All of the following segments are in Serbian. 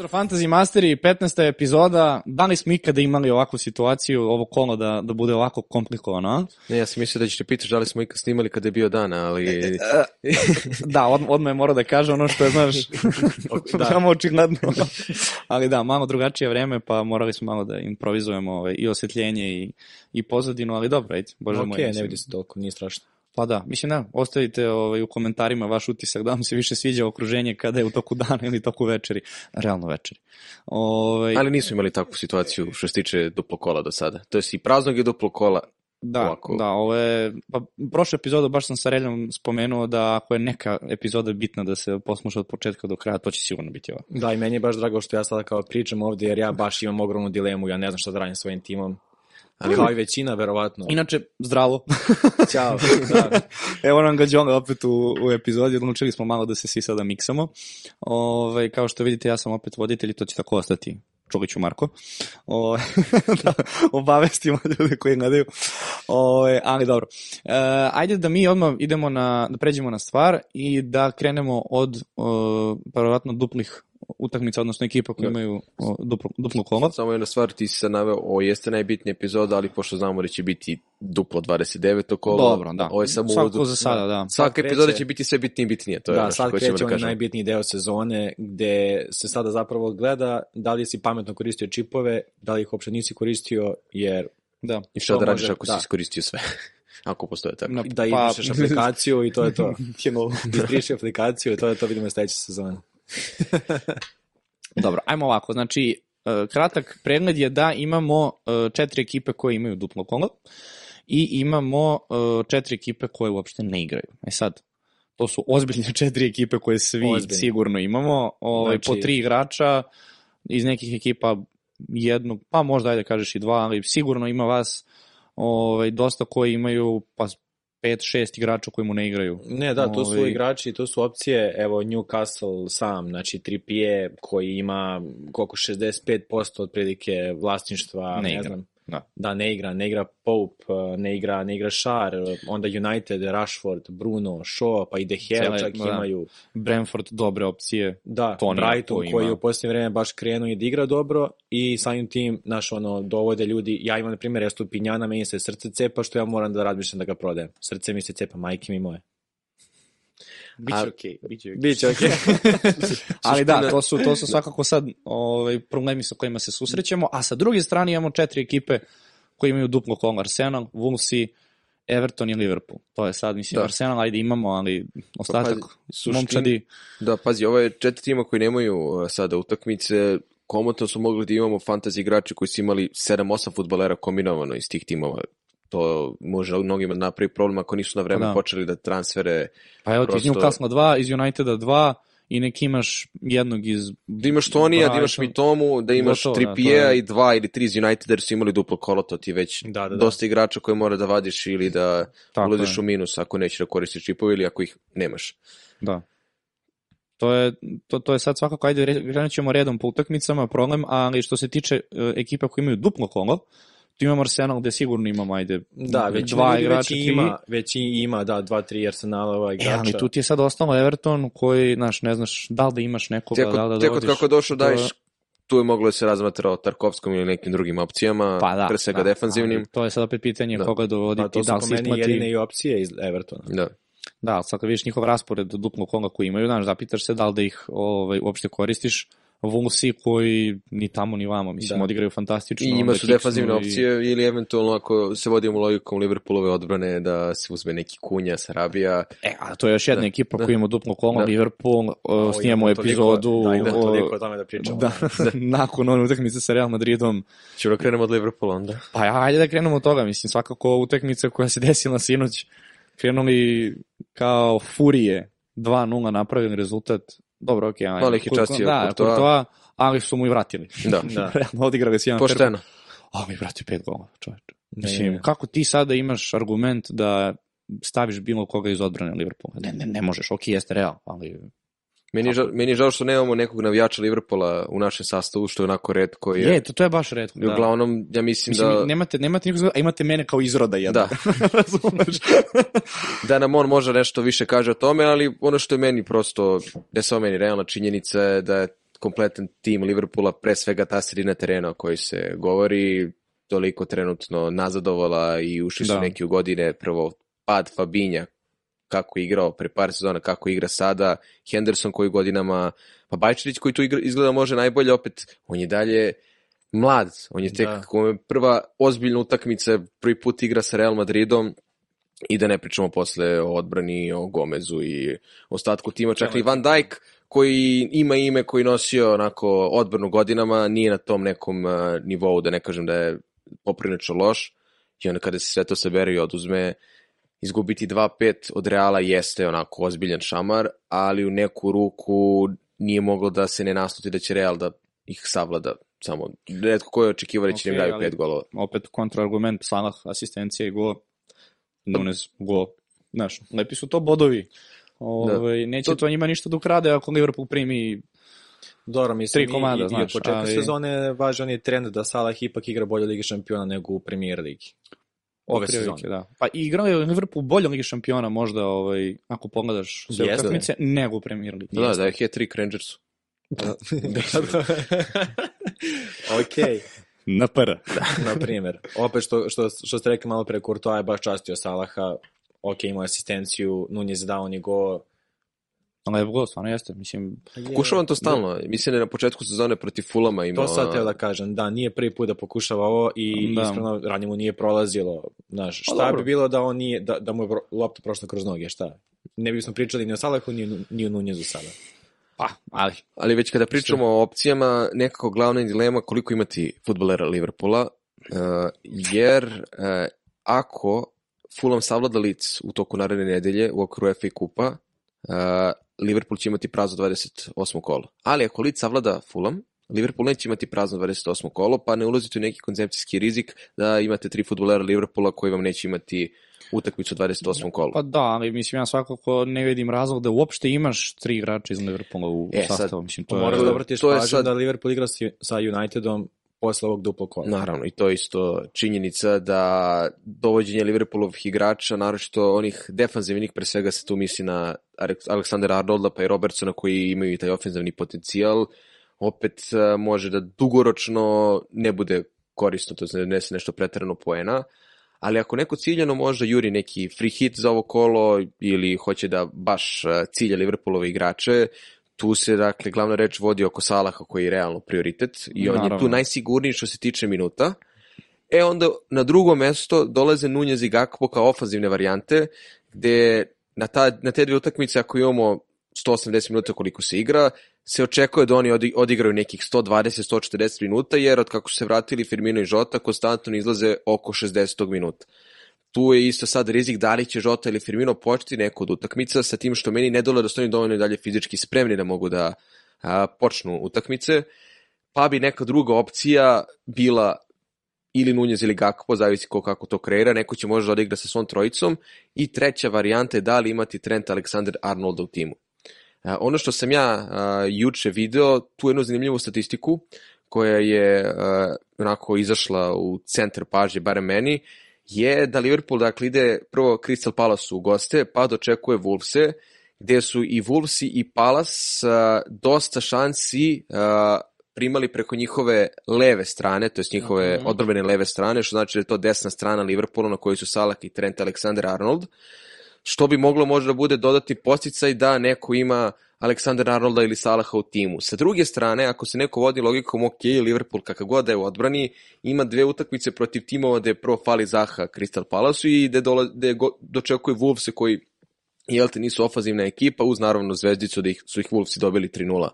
Pozdrav Fantasy Masteri, 15. epizoda. Da li smo ikada imali ovakvu situaciju, ovo kolo da, da bude ovako komplikovano? Ne, ja sam mislio da ćete pitaš da li smo ikad snimali kada je bio dan, ali... Da, od, odmah je morao da kaže ono što je, znaš, da. samo očigledno. Ali da, malo drugačije vreme, pa morali smo malo da improvizujemo ovaj, i osvetljenje i, i pozadinu, ali dobro, ajde, bože Ok, moj. ne mislim. vidi se toliko, nije strašno. Pa da, mislim da, ostavite ovaj, u komentarima vaš utisak da vam se više sviđa okruženje kada je u toku dana ili toku večeri, realno večeri. Ovaj, ali nismo imali takvu situaciju što se tiče duplo kola do sada. To je i praznog i duplo kola. Da, ovako. da, ovo je, pa prošlu epizodu baš sam sa Reljom spomenuo da ako je neka epizoda bitna da se posluša od početka do kraja, to će sigurno biti ova. Da, i meni je baš drago što ja sada kao pričam ovde, jer ja baš imam ogromnu dilemu, ja ne znam šta da radim svojim timom. Ali kao i većina, verovatno. Inače, zdravo. Ćao. Da. Evo nam ga Đonga opet u, u epizodi, odlučili smo malo da se svi sada miksamo. Ove, kao što vidite, ja sam opet voditelj i to će tako ostati. Čuliću Marko. O, da obavestimo ljude koji gledaju. O, ali dobro. E, ajde da mi odmah idemo na, da pređemo na stvar i da krenemo od o, verovatno duplih utakmica, odnosno ekipa koji Da. imaju o, duplo, duplo kolo. Samo jedna stvar, ti si sad naveo, ovo jeste najbitnija epizoda, ali pošto znamo da će biti duplo 29. kolo, Dobro, da. ovo je samo Svako uvod. za sada, da. Svaka Sad epizoda kreće- će biti sve bitnije i bitnije, to je da, ono što sad hoćemo kreće da onaj najbitniji deo sezone gde se sada zapravo gleda da li si pametno koristio čipove, da li ih uopšte nisi koristio, jer Da. I šta da radiš može- ako da. si iskoristio sve? ako postoje tako. Na- da Pa- izbrišeš aplikaciju i to je to. Je novo. Izbriši aplikaciju i to je to, vidimo sledeće sezone. Dobro, ajmo ovako, znači, e, kratak pregled je da imamo e, četiri ekipe koje imaju duplo kolo i imamo e, četiri ekipe koje uopšte ne igraju. E sad, to su ozbiljne četiri ekipe koje svi Ozbiljne. sigurno imamo, ovaj, Znači- po tri igrača, iz nekih ekipa jednog, pa možda ajde kažeš i dva, ali sigurno ima vas ovaj, dosta koji imaju pa 5-6 igrača koji mu ne igraju. Ne, da, to su Ovaj- igrači, to su opcije, evo Newcastle sam, znači Trippier koji ima koliko 65% otprilike vlasništva, Ne ne, znam. Da. Da, ne igra, ne igra Pope, eh, ne igra, ne igra Šar, onda United, Rashford, Bruno, Shaw, pa i De Gea čak da. imaju. Brentford dobre opcije. Da, Tony Brighton koji koji je u posljednje vreme baš krenuo i da igra dobro i samim tim, naš ono, dovode ljudi, ja imam na primjer Estupinjana, meni se srce cepa što ja moram da razmišljam da ga prodajem. Srce mi se cepa, majke mi moje. Biće okej, biće okej. Biće okej. Ali da, to su, to su svakako sad ovaj, problemi sa kojima se susrećemo, a sa druge strane imamo četiri ekipe koji imaju duplo kolo Arsenal, Wolves, Everton i Liverpool. To je sad, mislim, Da. Arsenal, ajde imamo, ali ostatak, pazi, suština- momčadi, Da, pazi, ovo je četiri tima koji nemaju uh, sada utakmice, komotno su mogli da imamo fantasy igrače koji su imali 7-8 futbolera kombinovano iz tih timova. To može mnogima da napravi problem ako nisu na vreme da. počeli da transfere. pa evo ti iz prosto- Newcastle 2, iz Uniteda 2 i neki imaš jednog iz... Da imaš Tonija, da imaš. Mitomu, da imaš Gotovo, da, to Trippiera je- i dva ili tri iz Uniteda jer su imali duplo kolo, to ti već Da, da, da. dosta igrača koje mora da vadiš ili da Tako ulaziš je. u minus ako nećeš da koristiš čipove ili ako ih nemaš. Da. To je, to, to je sad svakako, ajde, re- krenut ćemo redom po utakmicama, problem, ali što se tiče e, ekipa koji imaju duplo kolo, tu imamo Arsenal gde sigurno imamo, ajde, Da, već dva ljudi igrača, već tri. ima, već ima, da, dva, tri Arsenalova E, igrača. ali tu ti je sad ostalo Everton koji, znaš, ne znaš da li da imaš nekoga, Tek da li da od, tek od dovodiš. kako došao To- daješ, tu je moglo da se razmatra o Tarkovskom ili nekim drugim opcijama, pa da, pre svega da, defanzivnim. To je sad opet pitanje Da. koga dovoditi, Pa to su da li po se meni isplati. jedine i opcije iz Evertona. Da. Da, ali sad kad vidiš njihov raspored duplog kola koji imaju, znaš, zapitaš se da li da ih ovaj, uopšte koristiš, Vulsi koji ni tamo ni vamo, mislim, Da. odigraju fantastično. I njima onda su defanzivne i- opcije ili eventualno ako se vodimo logikom Liverpoolove odbrane da se uzme neki kunja, Sarabija. E, a to je još jedna Da, ekipa da. koja ima duplo kolo, Da. Liverpool, uh, O, snijemo epizodu Da, imamo o- toliko o tome da pričamo. da, nakon one utakmice sa Real Madridom. Ćemo da krenemo od Liverpoola onda. Pa ja, ajde da krenemo od toga, mislim, svakako utakmica koja se desila sinoć, krenuli kao furije, 2-0 napravili rezultat, dobro, okej, okay, Malo ih je častio da, Courtois. Courtois, ali su mu i vratili. Da. Da. Realno odigrali se jedan Pošteno. Ali, brate, pet gola, čoveče. Mislim, ne, ne. kako ti sada imaš argument da staviš bilo koga iz odbrane Liverpoola? Ne, ne, ne možeš, ok, jeste real, ali Meni je, žao, meni je žao što nemamo nekog navijača Liverpoola u našem sastavu, što je onako redko. Je, je, to, to je baš redko. Da. uglavnom, ja mislim, Mislim, da, nemate, nemate nikog, a imate mene kao izroda jednog. Da. Razumeš? da nam on može nešto više kaže o tome, ali ono što je meni prosto, ne samo meni, realna činjenica je da je kompletan tim Liverpoola, pre svega ta sredina terena o kojoj se govori, toliko trenutno nazadovala i ušli su Da. neki u godine, prvo pad Fabinja, kako je igrao pre par sezona, kako igra sada, Henderson koji godinama, pa Bajčerić koji tu igra, izgleda može najbolje, opet on je dalje mlad, on je tek Da. da. prva ozbiljna utakmica, prvi put igra sa Real Madridom i da ne pričamo posle o odbrani, o Gomezu i ostatku tima, čak i Van Dijk koji ima ime koji nosio onako odbranu godinama, nije na tom nekom uh, nivou, da ne kažem da je poprilično loš i onda kada se sve to sabere i oduzme, izgubiti 2-5 od Reala jeste onako ozbiljan šamar, ali u neku ruku nije moglo da se ne nasluti da će Real da ih savlada samo redko ko je očekivao da će Okej, im daju pet golova. Opet kontraargument, Salah, asistencija i go, Nunes, go. Znaš, lepi su to bodovi. Ove, neće To- to njima ništa da ukrade ako Liverpool primi Dobro, mislim, Tri komada, i, znaš, i od početka ali- sezone važan je trend da Salah ipak igra bolje Ligi šampiona nego u Premier Ligi. Ove prilike, sezone. Da. Pa igrao je Liverpool bolje Ligi šampiona možda, ovaj, ako pogledaš sve Jeste. utakmice, nego u Premier Ligi. Da, da je hat-trick Rangersu. ok, Na para. na primjer. Opet što, što, što ste rekli malo pre, Courtois je baš častio Salaha, ok, imao je asistenciju, Nunez je dao ni go. Lep gol, stvarno jeste. Mislim, Pokušavam to stalno. Mislim da je na početku sezone protiv Fulama imao... To sad teo da kažem, da, nije prvi put da pokušava ovo i Da. da. iskreno ranije mu nije prolazilo. Znaš, Pa šta bi bilo da on nije, da, da mu je lopta prošla kroz noge, šta? Ne bismo pričali ni o Salahu, ni, ni o Nunezu sada. pa, ali, Ali već kada pričamo o opcijama, nekako glavna je dilema koliko imati futbolera Liverpoola, uh, jer uh, ako Fulham savlada lic u toku naredne nedelje u okviru FA kupa, uh, Liverpool će imati prazno 28. kolo. Ali ako lic savlada Fulham, Liverpool neće imati prazno 28. kolo, pa ne ulazite u neki koncepcijski rizik da imate tri futbolera Liverpoola koji vam neće imati utakmicu u 28. kolu. pa da, ali mislim ja svakako ne vidim razlog da uopšte imaš tri igrača iz Liverpoola u E, sastavu. Mislim, to Moraš je... da obratiš to je pažnju sad- da Liverpool igra sa Unitedom posle ovog duplog kola. Naravno, i to je isto činjenica da dovođenje Liverpoolovih igrača, naročito onih defanzivnih, pre svega se tu misli na Aleksandra Arnolda pa i Robertsona koji imaju i taj ofenzivni potencijal, opet e, može da dugoročno ne bude korisno, to znači ne se nešto pretarano poena, ali ako neko ciljano možda juri neki free hit za ovo kolo ili hoće da baš e, cilja Liverpoolove igrače, tu se, dakle, glavna reč vodi oko Salaha koji je realno prioritet i on je Naravno. tu najsigurniji što se tiče minuta. E onda na drugo mesto dolaze Nunez i Gakpo kao ofanzivne varijante, gde na, ta, na te dve utakmice ako imamo 180 minuta koliko se igra, se očekuje da oni odi, odigraju nekih 120-140 minuta, jer od kako su se vratili Firmino i Žota, konstantno izlaze oko 60 minuta. Tu je isto sad rizik da li će Žota ili Firmino početi neku od utakmica, sa tim što meni ne dole da su oni dovoljno dalje fizički spremni da mogu da a, počnu utakmice, pa bi neka druga opcija bila ili Nunez ili Gakpo, zavisi ko kako to kreira, neko će možda odigra sa svom trojicom i treća varijanta je da li imati Trent Alexander Arnolda u timu. A, ono što sam ja a, juče video, tu jednu zanimljivu statistiku koja je a, onako izašla u centar pažnje, barem meni, je da Liverpool dakle ide prvo Crystal Palace u goste, pa dočekuje Wolvese, gde su i Wolvesi i Palace a, dosta šansi a, primali preko njihove leve strane, to je njihove Mhm. odbrambene leve strane, što znači da je to desna strana Liverpoola na kojoj su Salah i Trent Alexander-Arnold, što bi moglo možda da bude dodatni posticaj da neko ima Aleksandar Arnolda ili Salaha u timu. Sa druge strane, ako se neko vodi logikom, ok, Liverpool kakav god da je u odbrani, ima dve utakmice protiv timova gde prvo fali Zaha Crystal Palace i gde, dola, gde go, dočekuje Wolvese koji jel te nisu ofazivna ekipa, uz naravno zvezdicu da ih, su ih Wolvesi dobili 3-0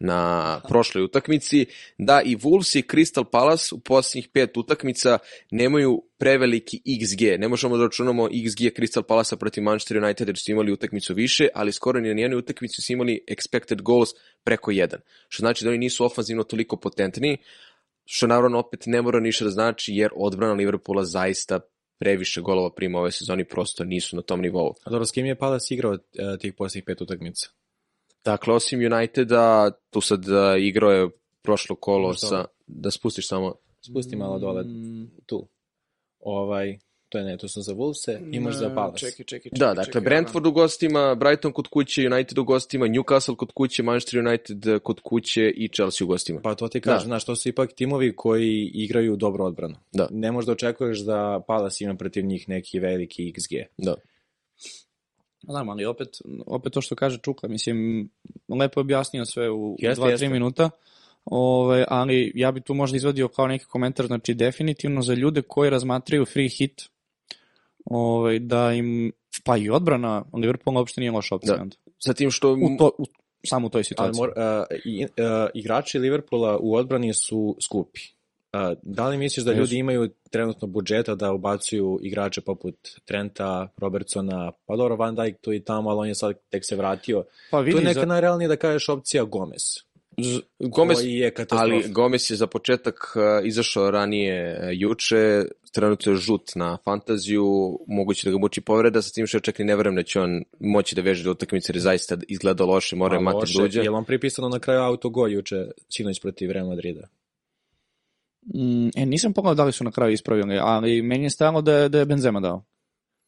na prošloj utakmici, da i Wolves i Crystal Palace u posljednjih pet utakmica nemaju preveliki XG. Ne možemo da računamo XG Crystal Palace protiv Manchester United jer su imali utakmicu više, ali skoro ni na jednoj utakmici su imali expected goals preko 1. Što znači da oni nisu ofanzivno toliko potentni, što naravno opet ne mora ništa da znači jer odbrana Liverpoola zaista previše golova prima ove sezoni, prosto nisu na tom nivou. A dobro, s kim je Palace igrao e, tih posljednjih pet utakmica? Dakle, osim Uniteda, tu sad uh, igrao je prošlo kolo sa... Da spustiš samo... Spusti malo dole, tu. Ovaj, to je ne, to su za Wolvese, imaš za Palace. Čekaj, čekaj, Da, dakle, Brentford u gostima, Brighton kod kuće, United u gostima, Newcastle kod kuće, Manchester United kod kuće i Chelsea u gostima. Pa to ti kažem, Da. znaš, to su ipak timovi koji igraju dobro odbranu. Da. Ne možda očekuješ da Palace ima protiv njih neki veliki XG. Da. Da, ali opet, opet to što kaže Čuka, mislim, lepo je objasnio sve u Jeste, 2-3 jeste. minuta, Ove, ali ja bi tu možda izvadio kao neki komentar, znači definitivno za ljude koji razmatraju free hit, ove, da im, pa i odbrana Liverpoola uopšte nije loša opcija. Da. Sa tim što... U to, u, samo u toj Ali situaciji. mor, uh, i, uh, igrači Liverpoola u odbrani su skupi. Uh, da li misliš da ljudi imaju trenutno budžeta da ubacuju igrače poput Trenta, Robertsona, pa dobro Van Dijk tu i tamo, ali on je sad tek se vratio. pa Tu vidi, je neka za, najrealnija da kažeš opcija Gomez. Gomez, koji je ali Gomez je za početak uh, izašao ranije uh, juče, trenutno je žut na fantaziju, moguće da ga muči povreda, sa tim što čak i ne verujem da će on moći da veže do utakmice jer je zaista izgleda loše, mora je Pa mati loše, duđe. Je li on pripisano na kraju autogol juče, sinoć protiv Real Madrida? mm, e, nisam pogledao da li su na kraju ispravili, ali meni je stajalo da da je Benzema dao.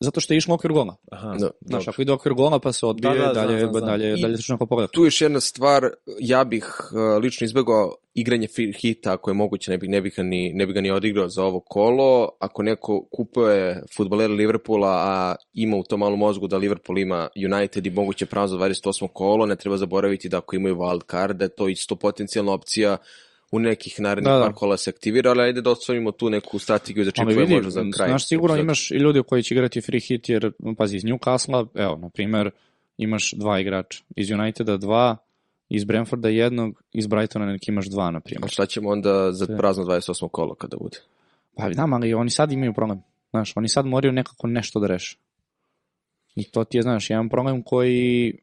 Zato što je išlo u okvir gola. Aha, Da. Znaš, ako ide u okvir gola pa se odbije, Da, da, dalje, znam, znam, znam. dalje, I- dalje se neko pogleda. Tu je još jedna stvar, ja bih uh, lično izbegao igranje free hita, ako je moguće, ne bih, ne bih, ga ni, ne bih ga ni odigrao za ovo kolo. Ako neko kupuje futbolera Liverpoola, a ima u tom malom mozgu da Liverpool ima United i moguće pravo za 28. kolo, ne treba zaboraviti da ako imaju wild card, da je to isto potencijalna opcija u nekih narednih Da, da. par kola se aktivira, ali ajde da osvojimo tu neku strategiju za čipove vidi, možda za kraj. znaš, sigurno imaš i ljudi koji će igrati free hit, jer, pazi, iz Newcastle, evo, na primer, imaš dva igrača. Iz Uniteda dva, iz Brentforda jednog, iz Brightona neki imaš dva, na A primjer. šta ćemo onda za prazno 28. kolo kada bude? Pa znam, ali oni sad imaju problem. Znaš, oni sad moraju nekako nešto da reše. I to ti je, znaš, jedan problem koji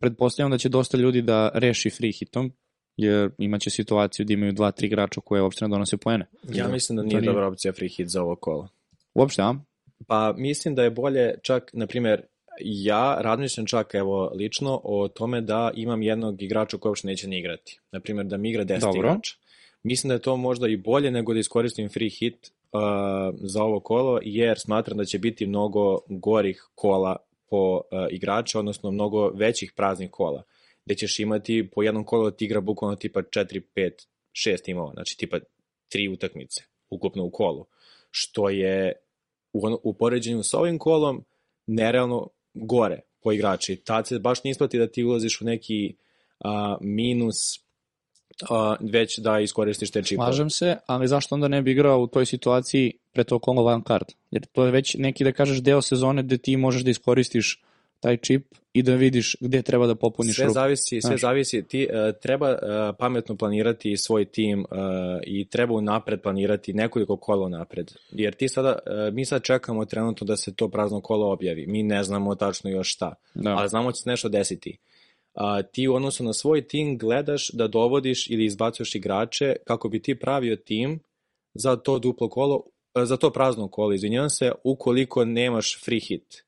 pretpostavljam da će dosta ljudi da reši free hitom, jer imaće situaciju da imaju dva, tri igrača koje uopšte ne donose poene. Ja mislim da To nije nije- dobra opcija free hit za ovo kolo. Uopšte, a? Pa mislim da je bolje čak, na primjer, ja razmišljam čak evo lično o tome da imam jednog igrača koji uopšte neće ni igrati. Na primjer da mi igra 10 Dobro. igrača. Mislim da je to možda i bolje nego da iskoristim free hit uh, za ovo kolo, jer smatram da će biti mnogo gorih kola po uh, igrača, odnosno mnogo većih praznih kola, gde ćeš imati po jednom kolu da ti igra bukvalno tipa 4, 5, 6 timova, znači tipa tri utakmice ukupno u kolu, što je u, ono- u poređenju sa ovim kolom nerealno gore po igrači. Tad se baš ne isplati da ti ulaziš u neki a, minus a, već da iskoristiš te čipove. Slažem se, ali zašto onda ne bi igrao u toj situaciji pre to kolo van card? Jer to je već neki, da kažeš, deo sezone gde ti možeš da iskoristiš taj čip i da vidiš gde treba da popuniš Sve rupu. zavisi, sve Znaš. zavisi. Ti uh, treba uh, pametno planirati svoj tim uh, i treba unapred planirati nekoliko kola napred. Jer ti sada, uh, mi sad čekamo trenutno da se to prazno kolo objavi. Mi ne znamo tačno još šta. Da. ali znamo da će se nešto desiti. A, ti u odnosu na svoj tim gledaš da dovodiš ili izbacuješ igrače kako bi ti pravio tim za to duplo kolo, za to prazno kolo, izvinjavam se, ukoliko nemaš free hit.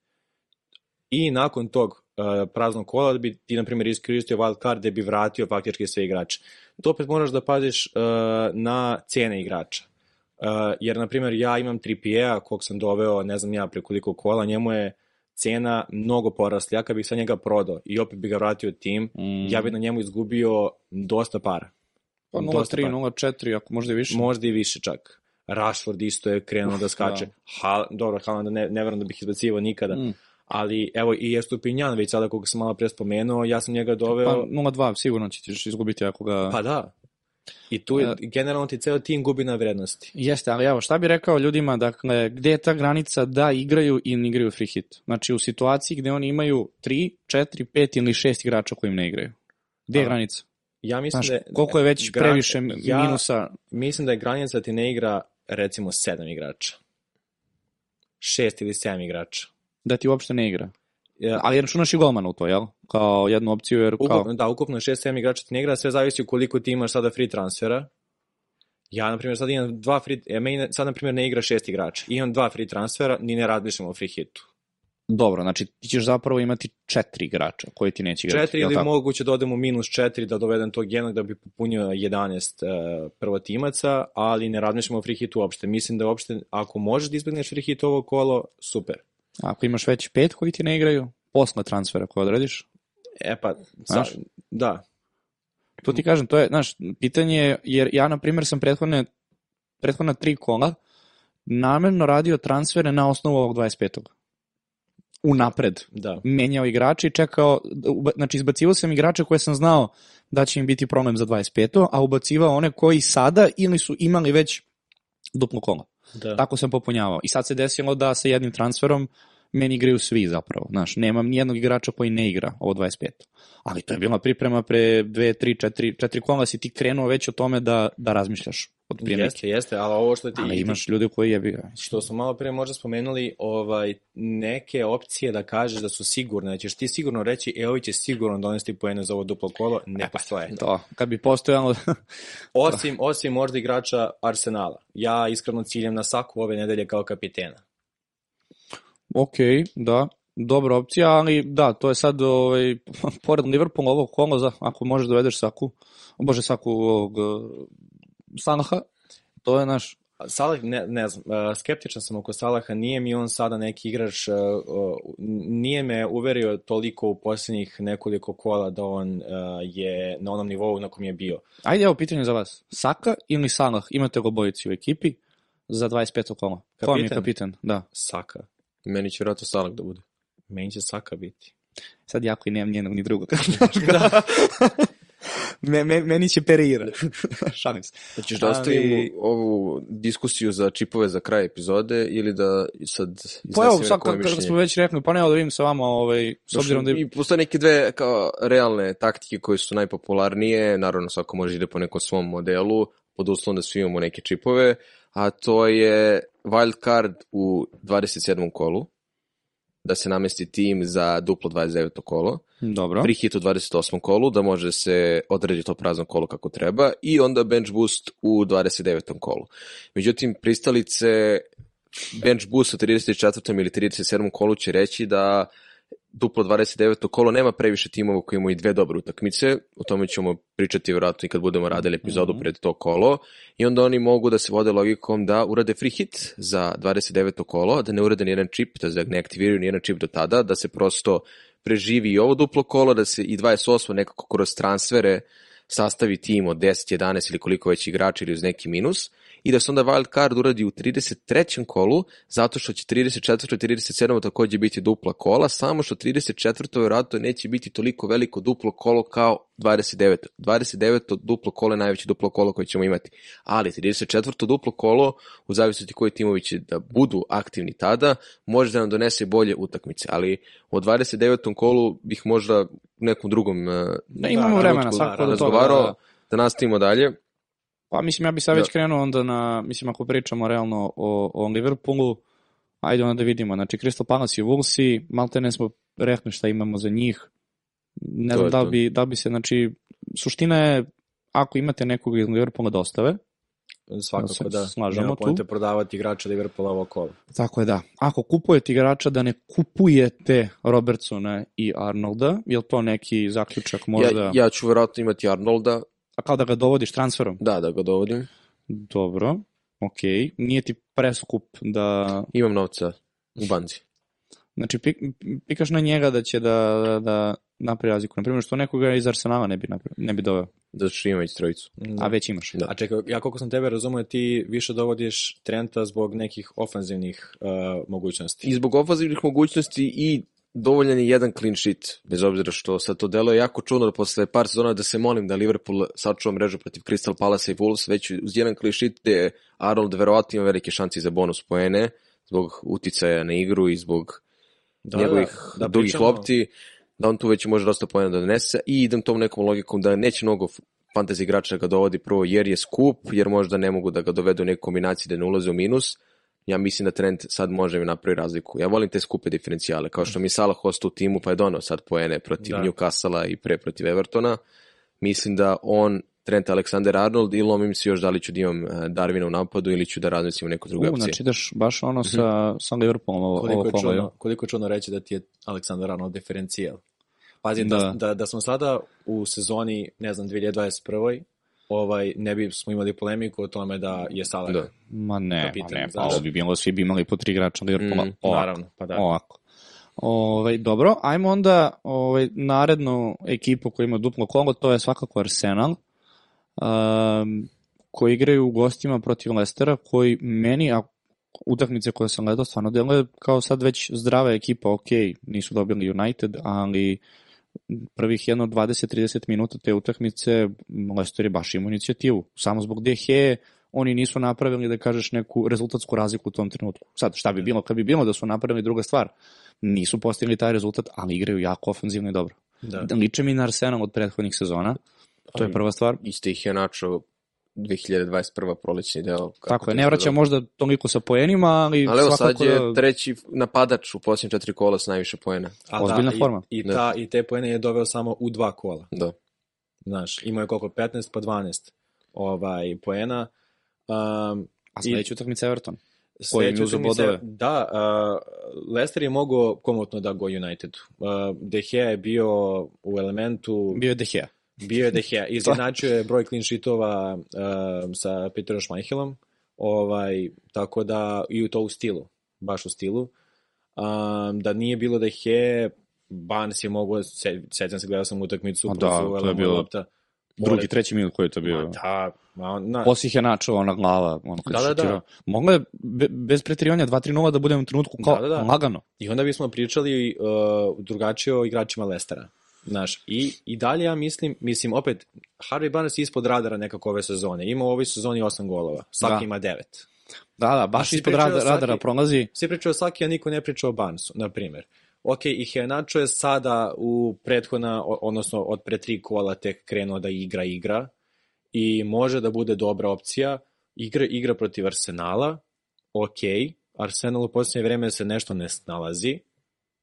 I nakon tog uh, praznog kola bi ti, na primjer, iskoristio wild card da bi vratio faktički sve igrače. To opet moraš da paziš uh, na cene igrača. Uh, jer, na primjer, ja imam 3 kog sam doveo, ne znam ja, prekoliko kola, njemu je cena mnogo porasla. Ja kad bih sa njega prodao i opet bih ga vratio tim, Mm. ja bih na njemu izgubio dosta para. Pa dosta 0-3, para. 0-4, ako možda i više. Možda i više čak. Rashford isto je krenuo da skače. da. Ha, dobro, Haaland ne, ne verujem da bih izbacivao nikada. Mm. Ali evo i Estupinjan, već sada koga sam malo pre spomenuo, ja sam njega Pa doveo... 0-2, sigurno ćeš izgubiti ako ga... Pa da. I tu je, E. generalno ti ceo tim gubi na vrednosti. Jeste, ali evo, šta bi rekao ljudima, dakle, gde je ta granica da igraju ili ne igraju free hit? Znači, u situaciji gde oni imaju 3, 4, 5 ili 6 igrača koji im ne igraju. Gde je A, granica? Ja mislim Znaš, da koliko je već gran- previše ja minusa? Mislim da je granica da ti ne igra recimo sedam igrača. Šest ili sedam igrača. Da ti uopšte ne igra. Ja, Ali računaš i golmana u to, jel? Kao jednu opciju, jer kao... Ukupno, da, ukupno 6-7 igrača ti ne igra, sve zavisi koliko ti imaš sada free transfera. Ja, na primjer, sad imam dva free, ja, meni sad, na primjer, ne igra šest igrača. Imam dva free transfera, ni ne razmišljam o free hitu. Dobro, znači ti ćeš zapravo imati četiri igrača koji ti neće igrati. Četiri ili tako? moguće da odemo minus četiri da dovedem tog jednog da bi popunio 11 uh, prvotimaca, ali ne razmišljamo o free hitu uopšte. Mislim da uopšte, ako možeš da izbegneš free hit ovo kolo, super. Ako imaš već pet koji ti ne igraju, posle transfera koje odradiš, E pa, Znaš? da, To ti kažem, to je, znaš, pitanje je, jer ja, na primjer, sam prethodne, prethodna tri kola namerno radio transfere na osnovu ovog 25. Unapred. da. Menjao igrače i čekao, znači izbacivao sam igrače koje sam znao da će im biti problem za 25. a ubacivao one koji sada ili su imali već duplo kola. Da. Tako sam popunjavao. I sad se desilo da sa jednim transferom meni igraju svi zapravo. Znaš, nemam nijednog igrača koji ne igra ovo 25. Ali to je bila priprema pre 2, 3, 4, 4 kola si ti krenuo već o tome da, da razmišljaš neke. Jeste, jeste, ali ovo što ti... Ali imaš ljude koji jebi ga. što smo malo pre možda spomenuli, ovaj, neke opcije da kažeš da su sigurne, da ćeš ti sigurno reći, e, ovi će sigurno donesti poene za ovo duplo kolo, ne postoje. To, kad bi postojalo... Osim, osim možda igrača Arsenala. Ja iskreno ciljam na Saku ove nedelje kao kapitena. ok, da, dobra opcija, ali da, to je sad, ovaj, pored Liverpoola ovog kola, za, ako možeš dovedeš Saku, bože Saku ovog Salaha, to je naš, Salah, ne, ne znam, uh, skeptičan sam oko Salaha, nije mi on sada neki igrač, uh, nije me uverio toliko u posljednjih nekoliko kola da on uh, je na onom nivou na kom je bio. Ajde, evo pitanje za vas. Saka ili Salah? Imate obojici u ekipi za 25. kola. Ko vam je Kapitan? Da. Saka. Meni će vjerojatno Salah da bude. Meni će Saka biti. Sad jako i nemam njenog ni drugog. da. me, me, meni će perira. Šalim se. Hoćeš da Ali- ostavimo ovu diskusiju za čipove za kraj epizode ili da sad Pa evo, sad kad mišljenje? smo već rekli, pa ne, da vidim sa vama, ovaj, s obzirom da. I postoje neke dve kao realne taktike koje su najpopularnije, naravno svako može ide po nekom svom modelu, pod uslovom da svi imamo neke čipove, a to je wild card u 27. kolu, da se namesti tim za duplo 29. kolo, Dobro. free hit u 28. kolu, da može se odredi to prazno kolo kako treba, i onda bench boost u 29. kolu. Međutim, pristalice bench boost u 34. ili 37. kolu će reći da duplo 29. kolo nema previše timova koji imaju dve dobre utakmice, o tome ćemo pričati vjerojatno i kad budemo radili epizodu Mhm. pred to kolo, i onda oni mogu da se vode logikom da urade free hit za 29. kolo, da ne urade nijedan čip, da ne aktiviraju nijedan čip do tada, da se prosto preživi i ovo duplo kolo, da se i 28. nekako kroz transfere sastavi tim od 10, 11 ili koliko već igrača ili uz neki minus i da se onda wild card uradi u 33. kolu, zato što će 34. i 37. takođe biti dupla kola, samo što 34. vjerojatno neće biti toliko veliko duplo kolo kao 29. 29. duplo kolo je najveće duplo kolo koje ćemo imati. Ali 34. duplo kolo, u zavisnosti koji timovi će da budu aktivni tada, može da nam donese bolje utakmice. Ali o 29. kolu bih možda u nekom drugom eh, Da, imamo vremena, svako da, toga. razgovarao, Da, da nastavimo dalje. Pa mislim, ja bi sad već krenuo onda na, mislim, ako pričamo realno o, o Liverpoolu, ajde onda da vidimo. Znači, Crystal Palace i Wolvesi, malte ne smo rekli šta imamo za njih. Ne znam da bi, da bi se, znači, suština je, ako imate nekog iz Liverpoola da ostave, Svakako se da. slažemo Nema tu. pojente prodavati igrača Liverpoola ovo kolo. Tako je da. Ako kupujete igrača da ne kupujete Robertsona i Arnolda, je to neki zaključak možda? Ja, ja ću vjerojatno imati Arnolda, A kao da ga dovodiš transferom? da, da ga dovodim. Dobro, ok. Nije ti preskup da... Imam novca u banci. Znači, pik, pikaš na njega da će da, da, da napravi razliku. Na primjer, što nekoga iz Arsenala ne bi, napravi, ne bi doveo, Da ću imam već trojicu. a već imaš. Da. A čekaj, ja koliko sam tebe razumio, ti više dovodiš Trenta zbog nekih ofanzivnih uh, mogućnosti. I zbog ofazivnih mogućnosti i dovoljan je jedan clean sheet, bez obzira što sad to deluje jako čudno da posle par sezona da se molim da Liverpool sačuva mrežu protiv Crystal Palace i Wolves, već uz jedan clean sheet gde Arnold verovatno ima velike šanse za bonus poene, zbog uticaja na igru i zbog Da, njegovih da, da dugih pričamo- lopti, da on tu već može dosta poena da donese i idem tom nekom logikom da neće mnogo fantasy igrača da ga dovodi prvo jer je skup, jer možda ne mogu da ga dovedu u neku kombinaciji da ne ulaze u minus. Ja mislim da trend sad može mi napravi razliku. Ja volim te skupe diferencijale, kao što mi Salah ostao u timu pa je donao sad poene protiv Da. Newcastle i pre protiv Evertona. Mislim da on Trent Alexander-Arnold i lomim se još da li ću da imam e, Darvina u napadu ili ću da razmislim u neku drugu opciju. znači ideš baš ono sa, sa Liverpoolom ovo, Koliko ovo jel? čudno, koliko je čudno reći da ti je Aleksandar Arnold diferencijal. Pazi, da. Da. Da, da, smo sada u sezoni, ne znam, 2021. Ovaj, ne bi smo imali polemiku o tome da je Salah. Da. Ma ne, Kapitan, ma ne, pa znaš. ovo bi bilo, svi bi imali po tri igrača Liverpoola. Mm, ovako, Naravno, pa da. Ovako. Ovaj, dobro, ajmo onda ovaj, narednu ekipu koja ima duplo kolo, to je svakako Arsenal, um, koji igraju u gostima protiv Lestera, koji meni, a utakmice koje sam gledao, stvarno deluje kao sad već zdrava ekipa, ok, nisu dobili United, ali prvih jedno 20-30 minuta te utakmice Leicester je baš imao inicijativu. Samo zbog DH oni nisu napravili, da kažeš, neku rezultatsku razliku u tom trenutku. Sad, šta bi bilo kad bi bilo da su napravili druga stvar? Nisu postigli taj rezultat, ali igraju jako ofenzivno i dobro. Da. Liče mi na Arsenal od prethodnih sezona, to je prva stvar. Isto ih je načo 2021. prolećni deo. kako Tako je, ne vraća možda toliko sa poenima, ali, Ali evo sad svakako je da... treći napadač u posljednjih četiri kola s najviše poena. A Ozbiljna i- forma. I, Da. ta, I te poene je doveo samo u dva kola. Da. Znaš, imao je koliko? 15 pa 12 ovaj, poena. Um, A sledeća utakmica Everton. Sledeća utakmica- bodove. Da, uh, Leicester je mogao komotno da go Unitedu. Uh, De Gea je bio u elementu, Bio je De Gea. Bio je De Gea, izjednačio je broj clean sheetova uh, sa Peterom Schmeichelom, ovaj, tako da i u to u stilu, baš u stilu. Um, da nije bilo De Gea, Barnes je mogao, se, sećam se, gledao sam utakmicu, A da, to je bilo lopta. Drugi, Pored- treći minut koji je to bio. Ma Da, ma, na, Posih je načao ona glava, ono kad Da, da, da. Moglo je be, bez pretirivanja 2-3-0 da budemo u trenutku kao Da, da, da. lagano. I onda bismo pričali uh, drugačije o igračima Lestera. Znaš, i, i dalje ja mislim, mislim opet, Harvey Barnes je ispod radara nekako ove sezone. Ima u ovoj sezoni 8 golova, svaki Da. ima 9. Da, da, baš ispod pričaju rada, o svaki- radara prolazi. Svi pričaju o Saki, a niko ne priča o Barnesu, na primjer. Ok, i Henacho je sada u prethodna, odnosno od pre tri kola tek krenuo da igra igra i može da bude dobra opcija. Igra, igra protiv Arsenala, ok, Arsenal u posljednje vreme se nešto ne snalazi,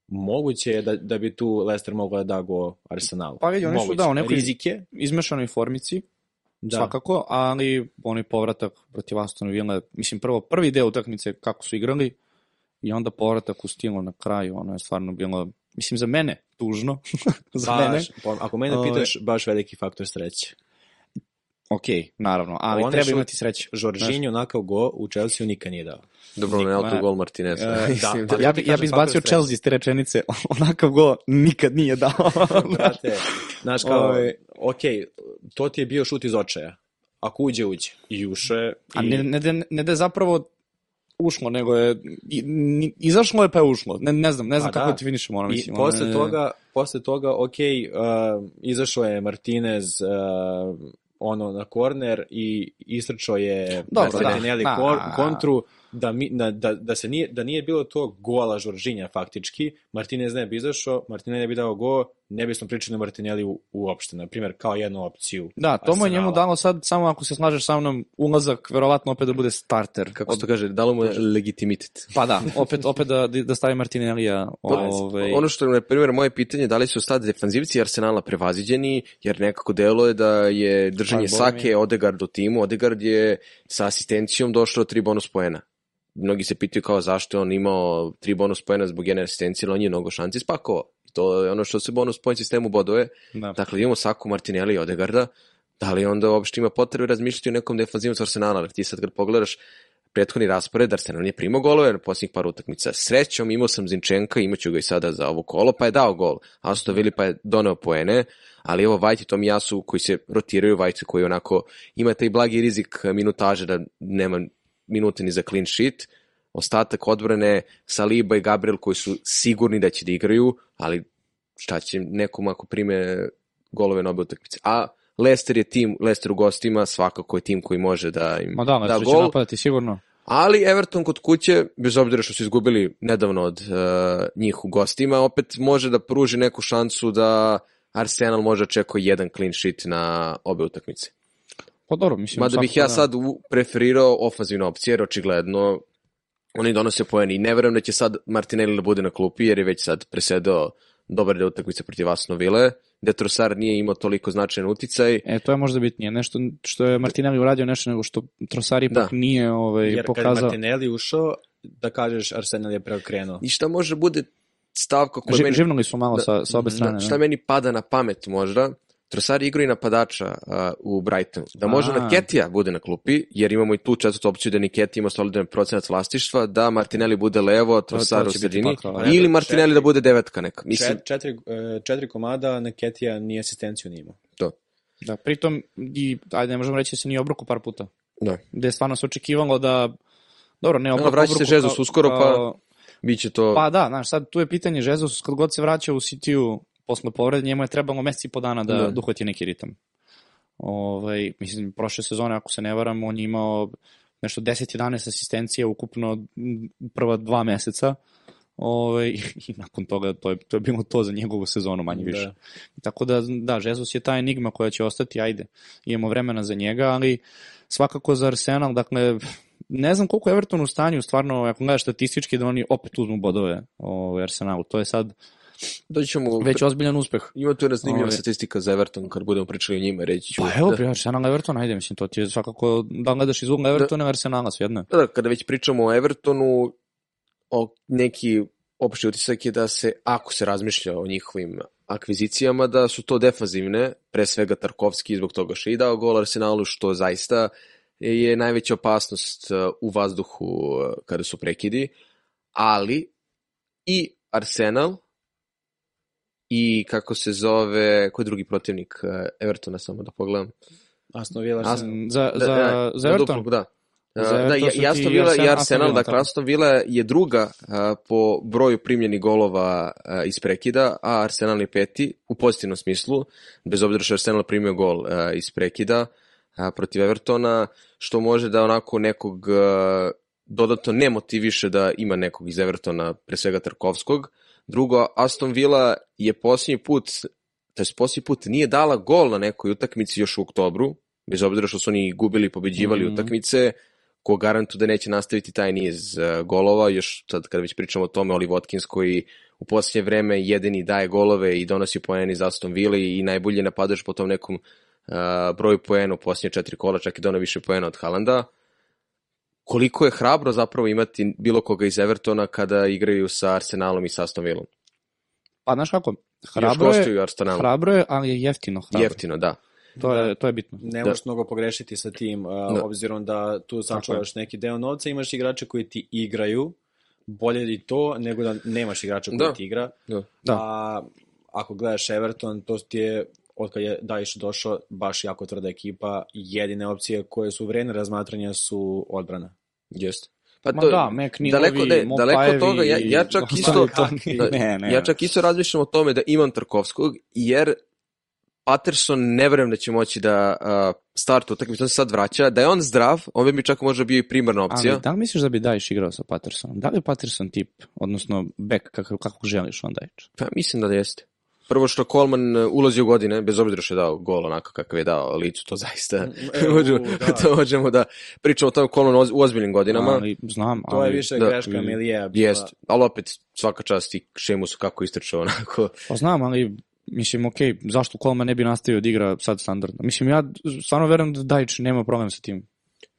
moguće je da, da bi tu Leicester mogao da da go Arsenalu. Pa vidi, oni su Moguće. da, u nekoj Rizike, izmešanoj formici, da. svakako, ali onaj povratak protiv Aston Villa, mislim prvo prvi deo utakmice kako su igrali i onda povratak u stilu na kraju, ono je stvarno bilo, mislim za mene tužno, za mene. Baš, po- ako mene pitaš, baš veliki faktor sreće. Ok, naravno, ali One treba imati sreće. Jorginho onakav go u Chelsea nikad nije dao. Dobro, ne ma- autogol Martinez. E, Mislim da, da- Ja bi, ja kažem, bi izbacio Chelsea iz te rečenice, onakav go nikad nije dao. Brate, znaš kao, Ovaj. ok, to ti je bio šut iz očaja. Ako uđe, uđe. I uše. A i... ne, ne, da, ne da je zapravo ušlo, nego je i- izašlo je pa je ušlo. Ne, ne znam, ne znam Pa kako da. ti finišemo. Ono, I mislim, posle ono je- toga, posle toga, ok, uh, izašao je Martinez uh, ono na korner i istrčao je Dobro, da. Da. kor- kontru da, mi, da, da, da, se nije, da nije bilo tog gola Žoržinja faktički, Martinez ne bi izašao, Martinelli ne bi dao go, ne bismo pričali o Martinelli u, uopšte, na primjer, kao jednu opciju. Da, to mu je njemu dalo sad, samo ako se slažeš sa mnom, ulazak, verovatno opet da bude starter. Kako se to kaže, dalo mu je legitimitet. Pa da, opet, opet da, da stavi Martinellija. Ovaj, Ono što je, na primjer, moje pitanje, da li su sad defanzivci Arsenala prevaziđeni, jer nekako delo je da je držanje Pa. Sake Odegaard u timu, Odegaard je sa asistencijom došao do tri bonus poena. Mnogi se pitaju kao zašto je on imao tri bonus poena zbog jedne asistencije, ali on je mnogo šanci spakovao. To je ono što se bonus point sistemu bodove. da. Dakle, imamo Saku, Martinelli i Odegarda, da li onda uopšte ima potrebe razmišljati o nekom defanzivnom Arsenala, jer ti sad kad pogledaš prethodni raspored, Arsenal nije primao golove na posljednjih par utakmica. Srećom imao sam Zinčenka, imaću ga i sada za ovo kolo, pa je dao gol. Aston Villa pa je doneo poene, ali evo Vajt i Tomijasu koji se rotiraju, Vajt koji onako ima taj blagi rizik minutaže da nema minute ni za clean sheet, ostatak odbrane Saliba i Gabriel koji su sigurni da će da igraju, ali šta će nekom ako prime golove na obe utakmice. A Leicester je tim, Leicester u gostima svakako je tim koji može da im Ma da, da nešto će gol, napadati sigurno. ali Everton kod kuće, bez obzira što su izgubili nedavno od uh, njih u gostima, opet može da pruži neku šansu da Arsenal može očekuje jedan clean sheet na obe utakmice. Pa dobro, mislim. Mada bih ja da. sad preferirao ofanzivne opcije, jer očigledno oni donose poen i ne verujem da će sad Martinelli da bude na klupi, jer je već sad presedao dobar deo utakmice protiv Aston Ville, gde Trossard nije imao toliko značajan uticaj. E, to je možda bitnije. Nešto što je Martinelli uradio nešto nego što Trossard ipak Da. nije ovaj, Jer kad je pokazao. Martinelli ušao, da kažeš Arsenal je preokrenuo. I šta može bude stavka koja Ži, meni... živnuli su malo sa, sa obe strane. Da, ne? šta meni pada na pamet možda, Trossard igra i napadača uh, u Brightonu. Da može A. na Ketija bude na klupi, jer imamo i tu četvrtu opciju da Niketi ima solidan procenat vlastištva, da Martinelli bude levo, Trossard to u sredini, da. ili Martinelli da bude devetka neka. Mislim, Čet, četiri, e, četiri komada, Neketija ni asistenciju nije imao. to. Da, pritom, i, ajde, ne možemo reći da se nije obruku par puta. Da. Gde je stvarno se očekivalo da, dobro, ne obruku, vraća se kao- uskoro, pa- Biće to... Pa da, znaš, sad tu je pitanje Jesus, kad god se vraća u City-u posle povrede, njemu je trebalo mesec i po dana da, Da. uhvati neki ritam. Ovaj, mislim, prošle sezone, ako se ne varam, on je imao nešto 10-11 asistencija ukupno prva dva meseca. Ovaj, I nakon toga to je, to je bilo to za njegovu sezonu manje više. Da. Tako da, da, Jesus je ta enigma koja će ostati, ajde, imamo vremena za njega, ali svakako za Arsenal, dakle, ne znam koliko je Everton u stanju, stvarno, ako gledaš statistički, da oni opet uzmu bodove u Arsenalu. To je sad Doći ćemo... već ozbiljan uspeh. Ima tu jedna zanimljiva Ovaj. statistika za Everton, kad budemo pričali o njima, reći ću. Pa evo, da, da. Arsenal Everton, ajde, mislim, to ti je svakako, da gledaš iz ugla Evertona ili Arsenala, svejedno. je. da, da, kada već pričamo o Evertonu, o neki opšti utisak je da se, ako se razmišlja o njihovim akvizicijama, da su to defazivne, pre svega Tarkovski zbog toga što je i dao gol Arsenalu, što zaista je najveća opasnost uh, u vazduhu uh, kada su prekidi, ali i Arsenal i kako se zove, ko je drugi protivnik uh, Evertona, samo da pogledam. Aston Villa, Aston-. Za, za, da, za na Everton? duplog, da. Za da, i, Aston Villa i Arsenal- dakle. Aston Villa je druga uh, po broju primljenih golova uh, iz prekida, a Arsenal je peti u pozitivnom smislu, bez obzira što je Arsenal primio gol uh, iz prekida uh, protiv Evertona, što može da onako nekog uh, dodatno ne motiviše da ima nekog iz Evertona, pre svega Tarkovskog. Drugo, Aston Villa je posljednji put, to je posljednji put nije dala gol na nekoj utakmici još u oktobru, bez obzira što su oni gubili i pobeđivali Mhm. utakmice, ko garantu da neće nastaviti taj niz uh, golova, još sad kada već pričamo o tome, Oli Watkins koji u posljednje vreme jedini daje golove i donosi poeni za Aston Villa i najbolje napadaš po tom nekom uh, broju poena u posljednje četiri kola, čak i dono više poena od Halanda. Koliko je hrabro zapravo imati bilo koga iz Evertona kada igraju sa Arsenalom i sa Aston Villom? Pa, znaš kako, hrabro je, hrabro je, ali je jeftino hrabro. Jeftino, da. To je, to je bitno. Ne Da. možeš mnogo pogrešiti sa tim, a, Da. obzirom da tu sačuvaš neki deo novca, imaš igrače koji ti igraju, bolje i to nego da nemaš igrača koji Da. ti igra. Da. Da. A ako gledaš Everton, to ti je od kad je Dajiš došao, baš jako tvrda ekipa, jedine opcije koje su vredne razmatranja su odbrana. Jeste. Pa Ma da, McNeil-ovi, daleko, ne, daleko od toga, ja, ja čak isto, to- da, ne, ne. ja čak isto razmišljam o tome da imam Tarkovskog, jer Patterson ne verujem da će moći da uh, startu utakmicu, on se sad vraća, da je on zdrav, on bi mi čak možda bio i primarna opcija. Ali da li misliš da bi Dajiš igrao sa Pattersonom? Da li je Patterson tip, odnosno back, kako, kako želiš on Dajić? Pa mislim da jeste. Prvo što Coleman uh, ulazi u godine, bez obzira što je dao gol onako kakav je dao licu, to zaista E, možemo, u, da. to možemo da pričamo o tome Coleman u ozbiljnim godinama. Ali, znam, To je ali, više da. greška Milija. bila. Jest, ali opet svaka čast i Šemusu kako istrčao onako. Pa znam, ali mislim, ok, zašto Coleman ne bi nastavio da igra sad standardno? Mislim, ja stvarno verujem da Dajić nema problem sa tim.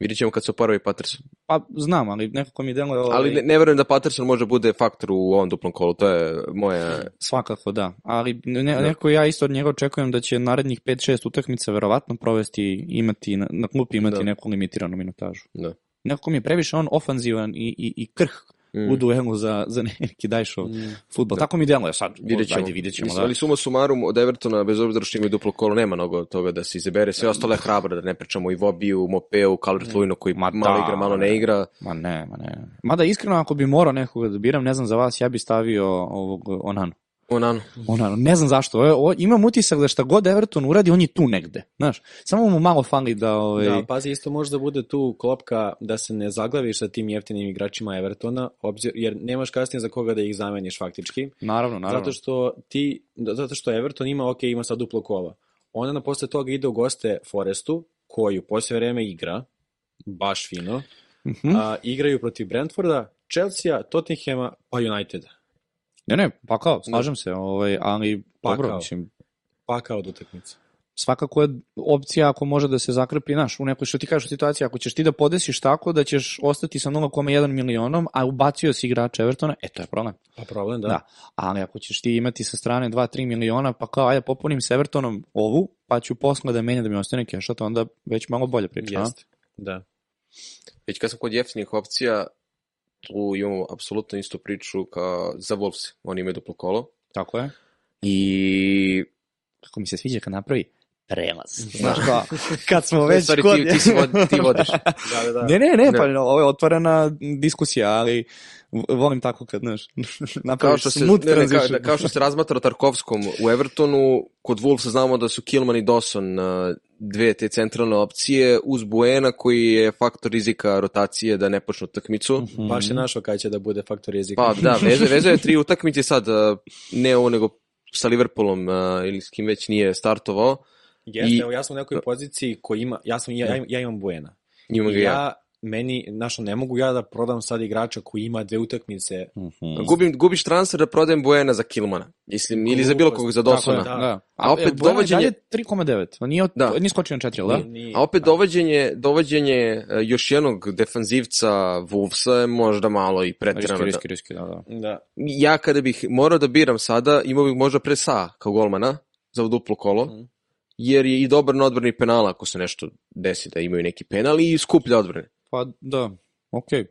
Vidjet ćemo kad se oporavi Patterson. Pa znam, ali nekako mi deluje... Ovaj, Ali ne, ne verujem da Patterson može bude faktor u ovom duplom kolu, to je moja... Svakako da, ali ne, nekako ja isto od njega očekujem da će narednih 5-6 utakmica verovatno provesti imati na, na klupi imati Da. neku limitiranu minutažu. Da. Nekako mi je previše on ofanzivan i, i, i krh Mm. u duelu za, za neki dajšov Mm. futbol. Tako mi deluje sad. Vidjet ćemo. Ajde, vidjet ćemo, Mislim, da. Ali suma sumarum od Evertona, bez obzira što imaju duplo kolo, nema mnogo toga da se izabere. Sve ostalo je hrabro, da ne pričamo i Vobiju, Mopeu, Calvert Lewinu koji Ma malo da, igra, malo ne. ne igra. Ma ne, ma ne. Mada iskreno ako bi morao nekoga da biram, ne znam za vas, ja bi stavio ovog Onanu. Onano. Onano, ne znam zašto. O, o, imam utisak da šta god Everton uradi, on je tu negde. Znaš, samo mu malo fali da... Ovaj, Da, pazi, isto može da bude tu klopka da se ne zaglaviš sa tim jeftinim igračima Evertona, obzir, jer nemaš kasnije za koga da ih zameniš faktički. Naravno, naravno. Zato što ti, zato što Everton ima, ok, ima sad duplo kola. Onda na posle toga ide u goste Forestu, koji u poslije vreme igra, baš fino, Mhm. a, igraju protiv Brentforda, Chelsea, Tottenhama, pa Uniteda. Ne, ne, pa kao, slažem se, ovaj, ali Pa dobro, kao. mislim, Pakao od utakmice. svakako je opcija ako može da se zakrepi, znaš, u nekoj što ti kažeš situaciji, ako ćeš ti da podesiš tako da ćeš ostati sa 0,1 milionom, a ubacio si igrača Evertona, e to je problem. Pa problem, da. Da. Ali ako ćeš ti imati sa strane 2-3 miliona, pa kao, ajde popunim s Evertonom ovu, pa ću posle da menjam da mi ostane keša, to onda već malo bolje priča. Jeste. Da. Već kad sam kod jeftinih opcija, tu imamo apsolutno istu priču kao za Wolves. Oni imaju duplo kolo. Tako je. I Kako mi se sviđa kad napravi prelaz. Znaš kao, kad smo već stvari kod... ti, ti, si vod, ti vodiš. Da, da, da. Ne, ne, ne, pa Ne. ovo je otvorena diskusija, ali volim tako kad, znaš, Kao napraviš što, se, ne, ne, kao, da, kao što se razmatra o Tarkovskom u Evertonu, kod Wolvesa znamo da su Kilman i Dawson dve te centralne opcije, uz Buena koji je faktor rizika rotacije da ne počnu utakmicu. Mhm. Baš je našao kada će da bude faktor jezika. Pa da, veže, veže je tri utakmice sad, ne ovo nego sa Liverpoolom uh, ili s kim već nije startovao. Jeste, I- evo ja sam u nekoj poziciji koji ima, ja, sam, ja, ja imam Buena. Ima ga I ja. ja, meni, znaš, ne mogu ja da prodam sad igrača koji ima dve utakmice. Mhm. Gubim, gubiš transfer da prodajem Buena za Kilmana. Mislim, ili za bilo kog za Tako je, Dawsona. da. da. A opet je dovođenje- dalje 3,9. On Nije, od, Da. nije skočio na 4, jel da? Ni- ni- A opet dovođenje, dovođenje uh, još jednog defanzivca Wolvesa je možda malo i pretirano. Riski, da- riski, riski, da, da. Da. Ja kada bih morao da biram sada, imao bih možda pre Sa kao golmana za duplo kolo, Mhm. Jer je i dobar na odbrani penala ako se nešto desi da imaju neki penal i skuplja odbrane. Pa da, okej.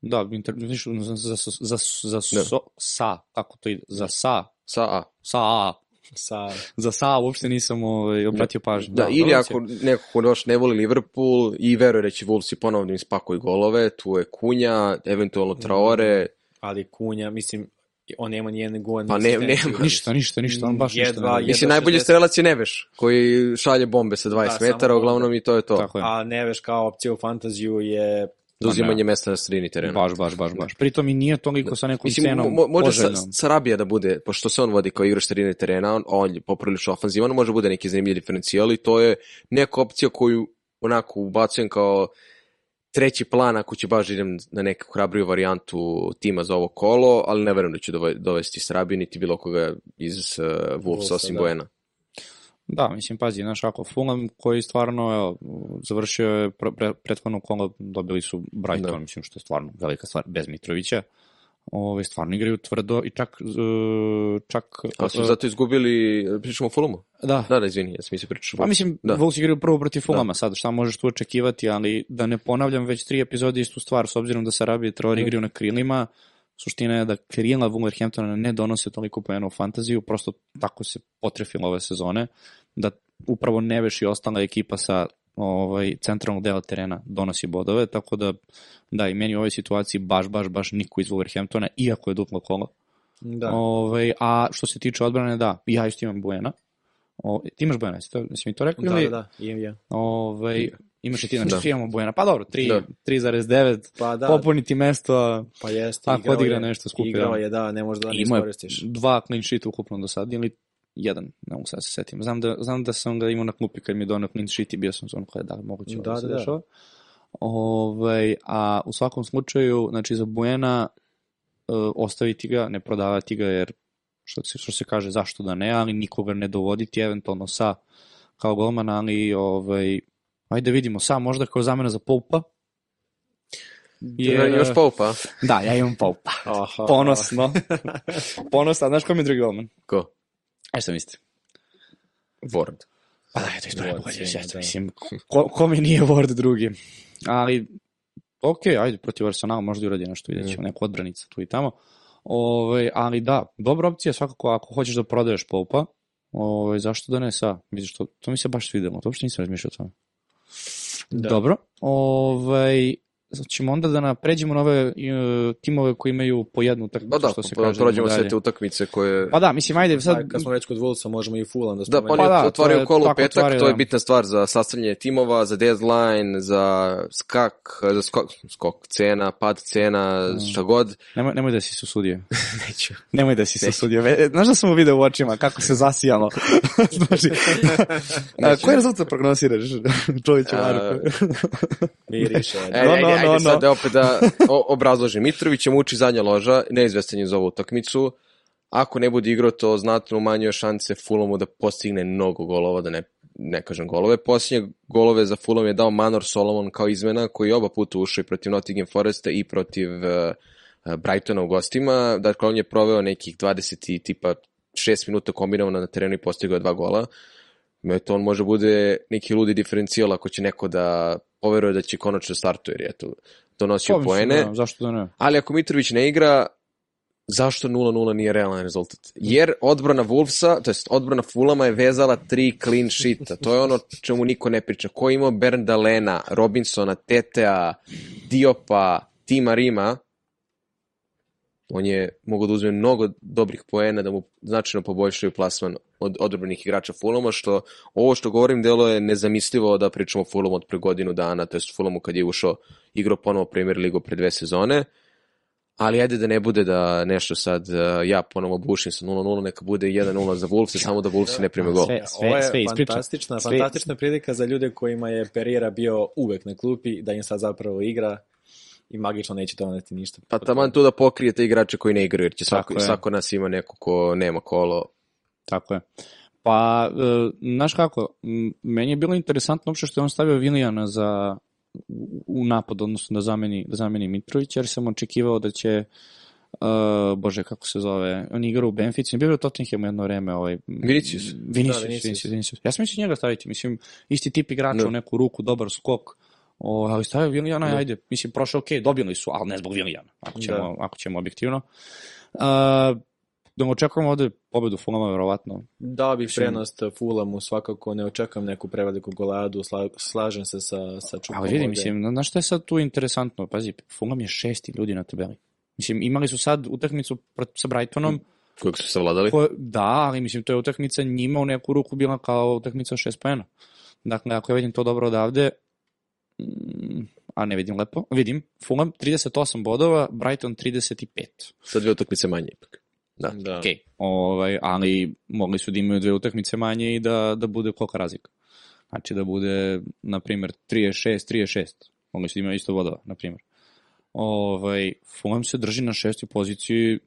Da, inter, vidiš, za, za, za, za Da. so, sa, kako to ide, za sa, Sa A. sa A, Sa, za sa uopšte nisam ovaj, obratio pažnju. Da, ili dobro ako neko ko još ne voli Liverpool i veruje da će Wolves i ponovno da im spakuju golove, tu je Kunja, eventualno Traore, ali Kunja, mislim, on nema nijedne gol. Pa ne- nema. Ništa, ništa, ništa, on baš ništa. Jedva, ne radi. jedva. Mislim, najbolji 60. strelac je Neveš, koji šalje bombe sa 20 Da, metara, uglavnom i to je to. Tako je. A Neveš kao opcija u fantaziju je... Pa ne. mesta na sredini terena. Baš, baš, baš, baš. Pritom i nije toliko sa nekom Mislim, cenom mo, može sa. Sarabija da bude, pošto se on vodi kao igrač sredine terena, on, on je poprilično ofanzivan, može bude neki zanimljiv diferencijal i to je neka opcija koju onako ubacujem kao treći plan ako će baš da idem na neku hrabriju varijantu tima za ovo kolo, ali ne verujem da ću dove- dovesti Sarabiju niti bilo koga iz uh, Wolves osim da. Buena. Da, mislim, pazi, znaš, ako Fulham koji stvarno, evo, završio je pre, pre, prethodno kolo, dobili su Brighton, Da. mislim, što je stvarno velika stvar, bez Mitrovića. Ove, stvarno igraju tvrdo i čak, e, čak... Ali su e, zato izgubili, pričamo o? Da, Da, da, izvini, ja sam mislio pričao. Pa mislim, Da. da. Wolves igraju prvo protiv Fulama sad, šta možeš tu očekivati, ali da ne ponavljam već tri epizode istu stvar, s obzirom da Sarabia i Traore igraju na krilima, suština je da krila Wolverhamptona ne donose toliko poena u fantaziju, prosto tako se potrefilo ove sezone, da upravo Neveš i ostala ekipa sa ovaj, centralnog dela terena donosi bodove, tako da da, i meni u ovoj situaciji baš, baš, baš niko iz Wolverhamptona, iako je duplo kolo. Da. Ovaj, a što se tiče odbrane, da, ja isto imam Buena. O, ti imaš Buena, jesi, to, jesi mi to rekao? Da, ili- da, da, imam ja. Ovaj, imaš i ti, znači Da. svi imamo Bujana. Pa dobro, 3, Da. 3,9, Pa da, popuniti mesto, pa jeste. ako odigra je- nešto skupi, Igrao da. je, da, ne možda da ne ima iskoristiš. dva clean sheet ukupno do sad, ili jedan, ne mogu sad da se setim. Znam da, znam da sam ga imao na klupi kad mi je donio clean sheet i bio sam zonu koja je da, moguće Da, da, da, se da, da. dešava. Ovaj, a u svakom slučaju, znači za Buena uh, ostaviti ga, ne prodavati ga, jer što se, što se kaže zašto da ne, ali nikoga ne dovoditi, eventualno sa kao golmana, ali ovaj, ajde vidimo, sa možda kao zamena za Poupa, Jer, još Poupa, Da, ja imam Poupa. Aha. Ponosno. Ponosno, znaš ko mi je drugi golman? ko? Ajde šta mislite? Ward. Pa da, eto, sigurno, sjajno, da. mislim, ko, ko mi nije Ward drugi? Ali, ok, ajde, protiv Arsenala možda uradi nešto, vidjet ćemo, neku odbranicu tu i tamo. Ove, ali da, dobra opcija svakako ako hoćeš da prodaješ Poupa, ove, zašto da ne sa? Vidiš, to, to mi se baš svidelo, to uopšte nisam razmišljao o tome. Da. Dobro, ovaj, ćemo onda da napređemo na ove e, timove koji imaju po jednu utakmicu, Pa da, što se pa, kaže. prođemo idemo sve dalje. te utakmice koje... Pa da, mislim, ajde, sad... Sad, kad smo već kod Wolvesa, možemo i Fulham da Da, pa spomenemo. oni Pa da, to otvaraju je kolo u petak, otvaraju, to je da. bitna stvar za sastavljanje timova, za deadline, za skak, za skok, skok cena, pad cena, Mm. šta god. Nemoj, nemoj da si se usudio. Neću. Nemoj da si se usudio. Znaš da sam mu video u očima kako se zasijalo? znači, a, koji rezultat prognosiraš, čovječe A, Marko? Miriše. E, No, no, ajde, no, sad da opet da obrazložim. Mitrović je muči zadnja loža, neizvestan je za ovu utakmicu. ako ne bude igrao, to znatno umanjuje šanse Fulamu da postigne mnogo golova, da ne, ne kažem golove. Posljednje golove za Fulham je dao Manor Solomon kao izmena, koji je oba puta ušao i protiv Nottingham Foresta i protiv uh, Brightona u gostima. Dakle, on je proveo nekih 20 i tipa 6 minuta kombinovano na terenu i postigao dva gola. Eto, on može bude neki ludi diferencijal ako će neko da poveruje da će konačno startuje, jer je to donosio mislim, poene. da, zašto da ne? Ali ako Mitrović ne igra, zašto 0-0 nije realan rezultat? Jer odbrana Wolvesa, to jest odbrana Fulama je vezala tri clean sheeta. To je ono čemu niko ne priča. Ko je imao Berndalena, Robinsona, Tetea, Diopa, Tima Rima, on je mogao da uzme mnogo dobrih poena da mu značajno poboljšaju plasman od odbраnih igrača Fulama, što ovo što govorim delo je nezamislivo da pričamo Fulamu od pre godinu dana, to jest Fulamu kad je ušao igrao ponovo Premier ligu pre dve sezone, ali ajde da ne bude da nešto sad uh, ja ponovo bušim sa 0-0, neka bude 1-0 za Wolves, samo da Wolves ne prime gol. Sve, sve, Ovo je sve ispriča. fantastična, Sve- fantastična prilika za ljude kojima je Pereira bio uvek na klupi, da im sad zapravo igra i magično neće doneti ništa. Pa taman tu da pokrije te igrače koji ne igraju, jer će svako, je. svako nas ima neko ko nema kolo. Tako je. Pa, e, znaš kako, meni je bilo interesantno uopšte što je on stavio Vilijana za, u, napad, odnosno da zameni, da zameni Mitrovića, jer sam očekivao da će Uh, bože, kako se zove, on igra u Benfici, bio je u Tottenhamu jedno vreme, ovaj, Vinicius. Vinicius, Da, Vinicius. Vinicius, Vinicius. Ja sam mislio njega staviti, mislim, isti tip igrača Da. u neku ruku, dobar skok, o, ali stavio Vilijana, Da. ajde, mislim, prošao ok, dobili su, ali ne zbog Vilijana, ako ćemo, Da. ako ćemo objektivno. Uh, da mu očekujemo ovde pobedu Fulama, verovatno, Dao bih Mislim- prednost Fulamu, svakako ne očekam neku preveliku goladu, sla, slažem se sa, sa Čupom. Ali vidi, ovde. mislim, na- znaš šta je sad tu interesantno? Pazi, Fulham je šesti ljudi na tabeli. Mislim, imali su sad utakmicu sa Brightonom, Kojeg su savladali. ko, da, ali mislim, to je utakmica njima u neku ruku bila kao utakmica šest pojena. Dakle, ako ja vidim to dobro odavde, a ne vidim lepo, vidim, Fulham 38 bodova, Brighton 35. Sa dve utakmice manje ipak. Da. Da. Ok, ovaj, ali mogli su da imaju dve utakmice manje i da, da bude kolika razlika. Znači da bude, na primjer, 36, 36. Mogli su da imaju isto bodova, na primjer. Ovaj, Fulham se drži na šestoj poziciji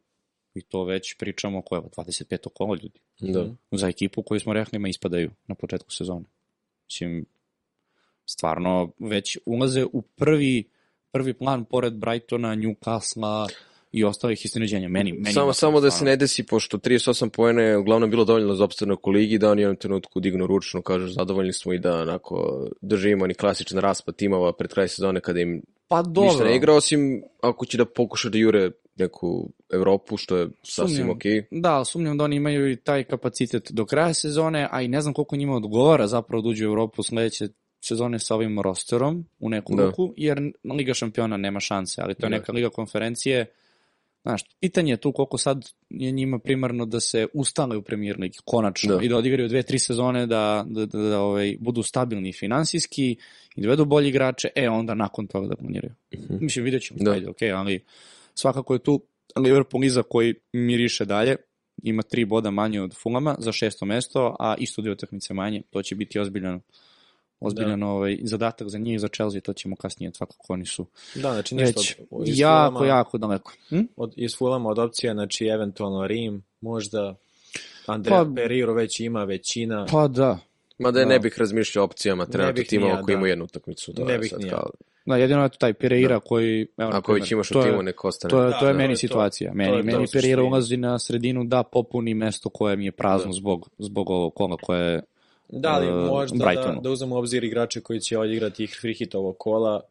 i to već pričamo koje, 25. kola ljudi. Da. Za ekipu koju smo rekli ima ispadaju na početku sezone. Mislim, stvarno već ulaze u prvi, prvi plan pored Brightona, Newcastle i ostalih iznenađenja. Meni, meni samo, samo da se ne desi, pošto 38 poena je uglavnom bilo dovoljno za opstanak u ligi, da oni u jednom trenutku dignu ručno, kažu zadovoljni smo i da onako držimo ni klasičan raspad timova pred kraj sezone kada im Pa ništa dobro. ne igra, osim ako će da pokuša da jure neku Evropu, što je sasvim Sumnjam. okej. Da, sumnjam da oni imaju i taj kapacitet do kraja sezone, a i ne znam koliko njima odgovara zapravo da uđu u Evropu sledeće sezone sa ovim rosterom u neku Da. ruku, jer Liga šampiona nema šanse, ali to je Da. neka Liga konferencije. Znaš, pitanje je tu koliko sad je njima primarno da se ustale u premier ligi, konačno, Da. i da odigraju dve, tri sezone, da, da, da, da ovaj, budu stabilni finansijski i dovedu bolji igrače, e onda nakon toga da planiraju. Mhm. Mislim, vidjet ćemo, Da. ajde, okej, ali svakako je tu Liverpool iza koji miriše dalje, ima tri boda manje od Fulama za šesto mesto, a isto dve utakmice manje, to će biti ozbiljan ozbiljan ovaj, zadatak za njih, za Chelsea, to ćemo kasnije, svakako oni su Da, znači ništa već od, iz jako, Fulama- jako daleko. Hm? od, iz Fulama od opcija, znači eventualno Rim, možda Andrea Pa- Pereiro već ima većina, Pa da, Mada ja Da. ne bih razmišljao o opcijama trenutno timova koji da. imaju jednu utakmicu. To Ne je bih sad kao, da jedino je to taj Pereira koji... Evo, ako već imaš u je- timu, nek ostane. To je, Da, to je da, meni to je to. situacija. To Meni, je to meni u suštini. Pereira ulazi na sredinu da popuni mesto koje mi je prazno Da. zbog, zbog ovog kola koje je Da, ali e, možda da, Brightonu. da uzmemo u obzir igrače koji će odigrati ih free hit ovog kola,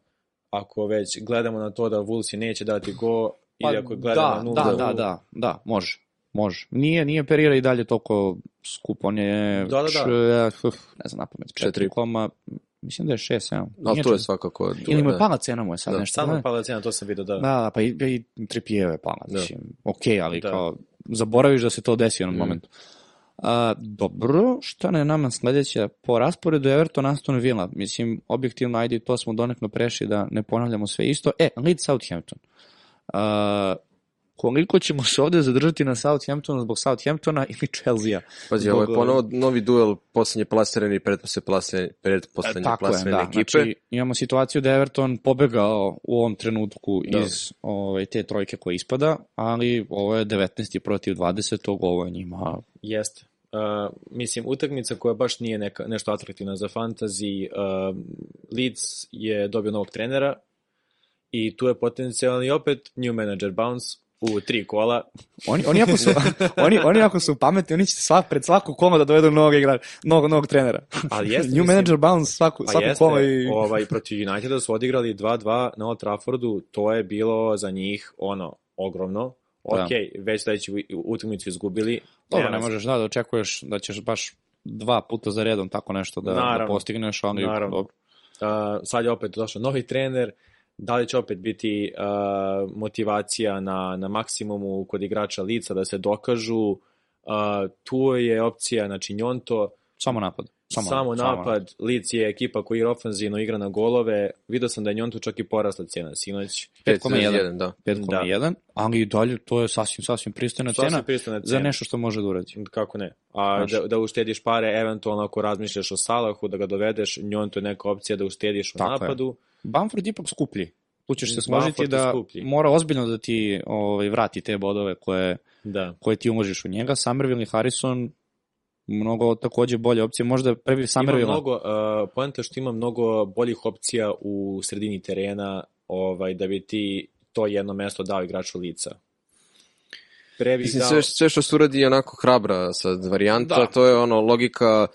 ako već gledamo na to da Vulsi neće dati go, ili ako gledamo Pa da, na nulu, da, da, da, da, može. Može. Nije, nije Pereira i dalje toliko skup, on je... Da, da, da. uf, ne znam, na pamet, Četiri. četiri koma, mislim da je šest, evo. Ali Nije to je svakako... Ili mu je- je pala cena mu je sad Da. nešto. Samo je pala cijena, to sam vidio, da. Da, da, pa i, i Trippier je pala, Da. mislim, ok, ali Da. kao, zaboraviš da se to desi u jednom Mm. momentu. A, dobro, šta ne nama sledeća? Po rasporedu Everton, Aston Villa, mislim, objektivno, ajde, to smo donekno prešli da ne ponavljamo sve isto. E, Leeds Southampton. A, koliko ćemo se ovde zadržati na Southamptonu zbog Southamptona ili Chelsea-a. Pazi, Zbog, ovo je ponovo novi duel poslednje plasirani i pretposle plasirani, pretposlednje Tako je, plasirane da. ekipe. Znači, imamo situaciju da Everton pobegao u ovom trenutku Da. iz ovaj, te trojke koja ispada, ali ovo je 19. protiv 20. Ovo je njima Jeste. Uh, mislim, utakmica koja baš nije neka, nešto atraktivna za fantasy, uh, Leeds je dobio novog trenera i tu je potencijalni opet new manager bounce u tri kola. Oni, oni, ako su, oni, oni ako su pametni, oni će svak, pred svaku kolo da dovedu novog igrača, novog, novog trenera. Ali jeste, New mislim- manager bounce svaku, Pa svaku jeste, i... ovaj, protiv Uniteda su odigrali 2-2 na Old Traffordu, to je bilo za njih ono, ogromno. Da. Ok, već sledeću utakmicu izgubili. Dobro, ne veze. možeš da, da očekuješ da ćeš baš dva puta za redom tako nešto da, da Naravno. postigneš, ali Naravno. dobro. Uh, sad je opet došao novi trener, da li će opet biti uh, motivacija na, na maksimumu kod igrača lica da se dokažu, uh, tu je opcija, znači Njonto, Samo napad. Samo, Samo, samo napad, Lic je ekipa koji ofanzivno igra na golove, vidio sam da je Njonto čak i porasla cena sinoć. 5,1. da. 5,1, ali i dalje to je sasvim, sasvim pristojna cena pristojna za cena. nešto što može da uradi. Kako ne? A Znaš. da, da uštediš pare, eventualno ako razmišljaš o Salahu, da ga dovedeš, Njonto je neka opcija da uštediš u Tako je. napadu. Bamford ipak skuplji. Tu ćeš se složiti je da skuplji. mora ozbiljno da ti ovaj, vrati te bodove koje, Da. koje ti uložiš u njega. Somerville i Harrison mnogo takođe bolje opcije. Možda prvi Ima Somerville... mnogo, uh, poenta je što ima mnogo boljih opcija u sredini terena ovaj, da bi ti to jedno mesto dao igraču lica. Pre bih Mislim, dao... sve, sve što se uradi je onako hrabra sad varijanta, Da. to je ono logika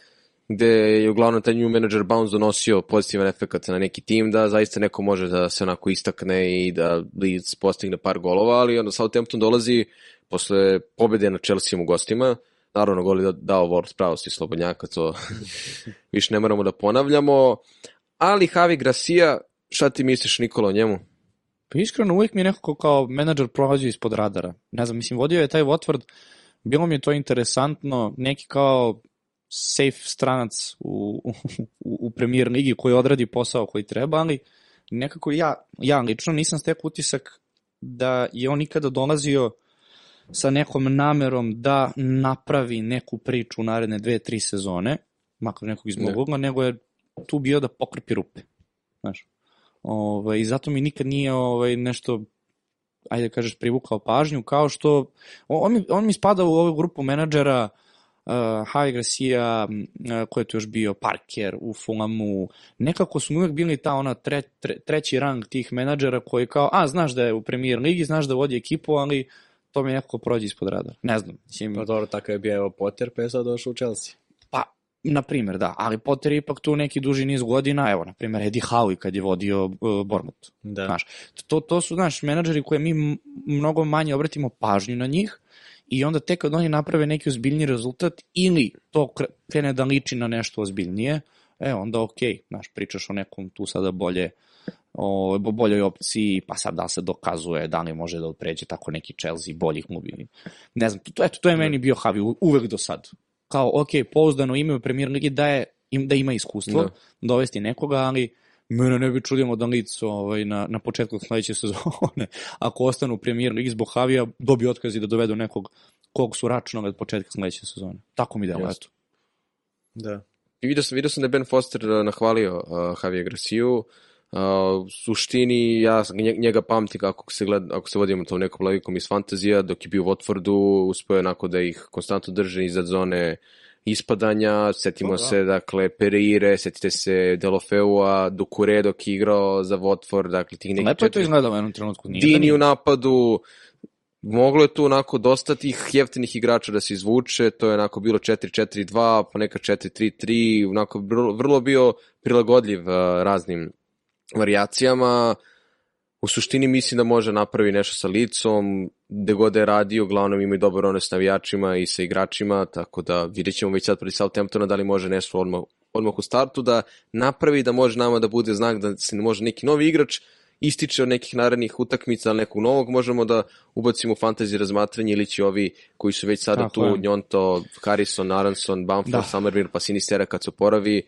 gde je uglavnom taj new manager bounce donosio pozitivan efekt na neki tim, da zaista neko može da se onako istakne i da Leeds postigne par golova, ali onda Southampton dolazi posle pobede na Chelsea u gostima, naravno gol je da- dao Ward pravosti Slobodnjaka, to više ne moramo da ponavljamo, ali Javi Gracia, šta ti misliš Nikola o njemu? Pa iskreno uvijek mi je nekako kao menadžer prolazio ispod radara. Ne znam, mislim, vodio je taj Watford, bilo mi je to interesantno, neki kao safe stranac u, u, u premier ligi koji odradi posao koji treba, ali nekako ja, ja lično nisam stek utisak da je on nikada dolazio sa nekom namerom da napravi neku priču u naredne dve, tri sezone, makar nekog iz mog Ne. ugla, nego je tu bio da pokrpi rupe. Znaš. Ovaj, I zato mi nikad nije ovaj, nešto ajde da kažeš, privukao pažnju, kao što on, mi, on mi spada u ovu grupu menadžera uh, Javi Gracia, m, uh, ko je tu još bio, Parker u Fulamu, nekako su mi uvek bili ta ona tre, tre, treći rang tih menadžera koji kao, a, znaš da je u premier ligi, znaš da vodi ekipu, ali to mi nekako prođe ispod radara. Ne znam, mislim, Pa dobro, takav je bio evo Potter, pa je sad došao u Chelsea. Pa, na primjer, da, ali Potter je ipak tu neki duži niz godina, evo, na primjer, Eddie Howe kad je vodio uh, Bournemouth. Da. Znaš, to, to su, znaš, menadžeri koje mi mnogo manje obratimo pažnju na njih i onda tek kad oni naprave neki ozbiljni rezultat ili to kre- krene da liči na nešto ozbiljnije, e, onda okej, znaš, pričaš o nekom tu sada bolje o bo- boljoj opciji, pa sad da se dokazuje, da li može da pređe tako neki Chelsea boljih klubi. Ne znam, to, eto, to je meni bio Havi uvek do sad. Kao, ok, pouzdano ime u premier ligi da, je, im, da ima iskustvo, Da. dovesti nekoga, ali mene ne bi čudilo da Lic ovaj, na, na početku sledeće sezone, ako ostanu u premier ligi zbog Havija, dobije otkaz i da dovedu nekog kog su računali od početka sledeće sezone. Tako mi delo, eto. Da. I vidio sam, vidio sam da je Ben Foster uh, nahvalio uh, Javija Graciju. Uh, u suštini, ja njega pamtim kako se gleda, ako se vodimo tom nekom logikom iz fantazija, dok je bio u Watfordu, uspio je onako da ih konstantno drže iznad zone ispadanja, setimo O, da. se, dakle, Pereire, setite se Delofeua, Dukure dok je igrao za Watford, dakle, tih nekih Lepo je to izgledalo u jednom trenutku. Nije Dini da u napadu, moglo je tu onako dosta tih jeftinih igrača da se izvuče, to je onako bilo 4-4-2, ponekad 4-3-3, onako vrlo, vrlo bio prilagodljiv uh, raznim varijacijama. U suštini mislim da može napravi nešto sa licom, gde god da je radio, uglavnom ima i dobar ono s navijačima i sa igračima, tako da vidjet ćemo već sad protiv Southamptona da li može nešto odmah, odmah u startu da napravi, da može nama da bude znak da se može neki novi igrač ističe od nekih narednih utakmica, ali nekog novog možemo da ubacimo u fantasy razmatranje ili će ovi koji su već sada Tako tu, je. Njonto, Harrison, Aronson, Bamford, Da. Summerville, pa Sinistera kad se oporavi,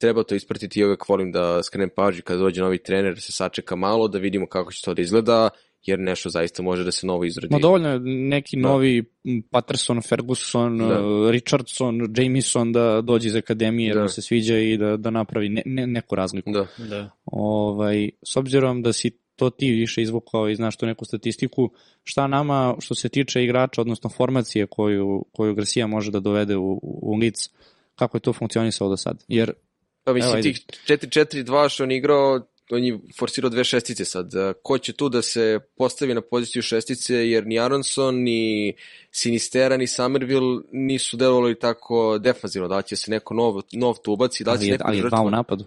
treba to ispratiti i uvek volim da skrenem pažnju kada dođe novi trener, da se sačeka malo, da vidimo kako će to da izgleda jer nešto zaista može da se novo izrodi. Ma dovoljno je neki Da. novi Patterson, Ferguson, Da. Richardson, Jameson da dođe iz akademije, da Da. se sviđa i da, da napravi ne, ne, neku razliku. Da. Da. Ovaj, s obzirom da si to ti više izvukao i znaš tu neku statistiku, šta nama što se tiče igrača, odnosno formacije koju, koju Garcia može da dovede u, u lic, kako je to funkcionisalo do sad? Jer Pa mislim, Evo, tih 4-4-2 što on igrao, on je forsirao dve šestice sad. A, Ko će tu da se postavi na poziciju šestice, jer ni Aronson, ni Sinistera, ni Somerville nisu delovali tako defanzivno. Da će se neko nov, nov tu ubaci, da ali, će je, neko ali je dva u napadu.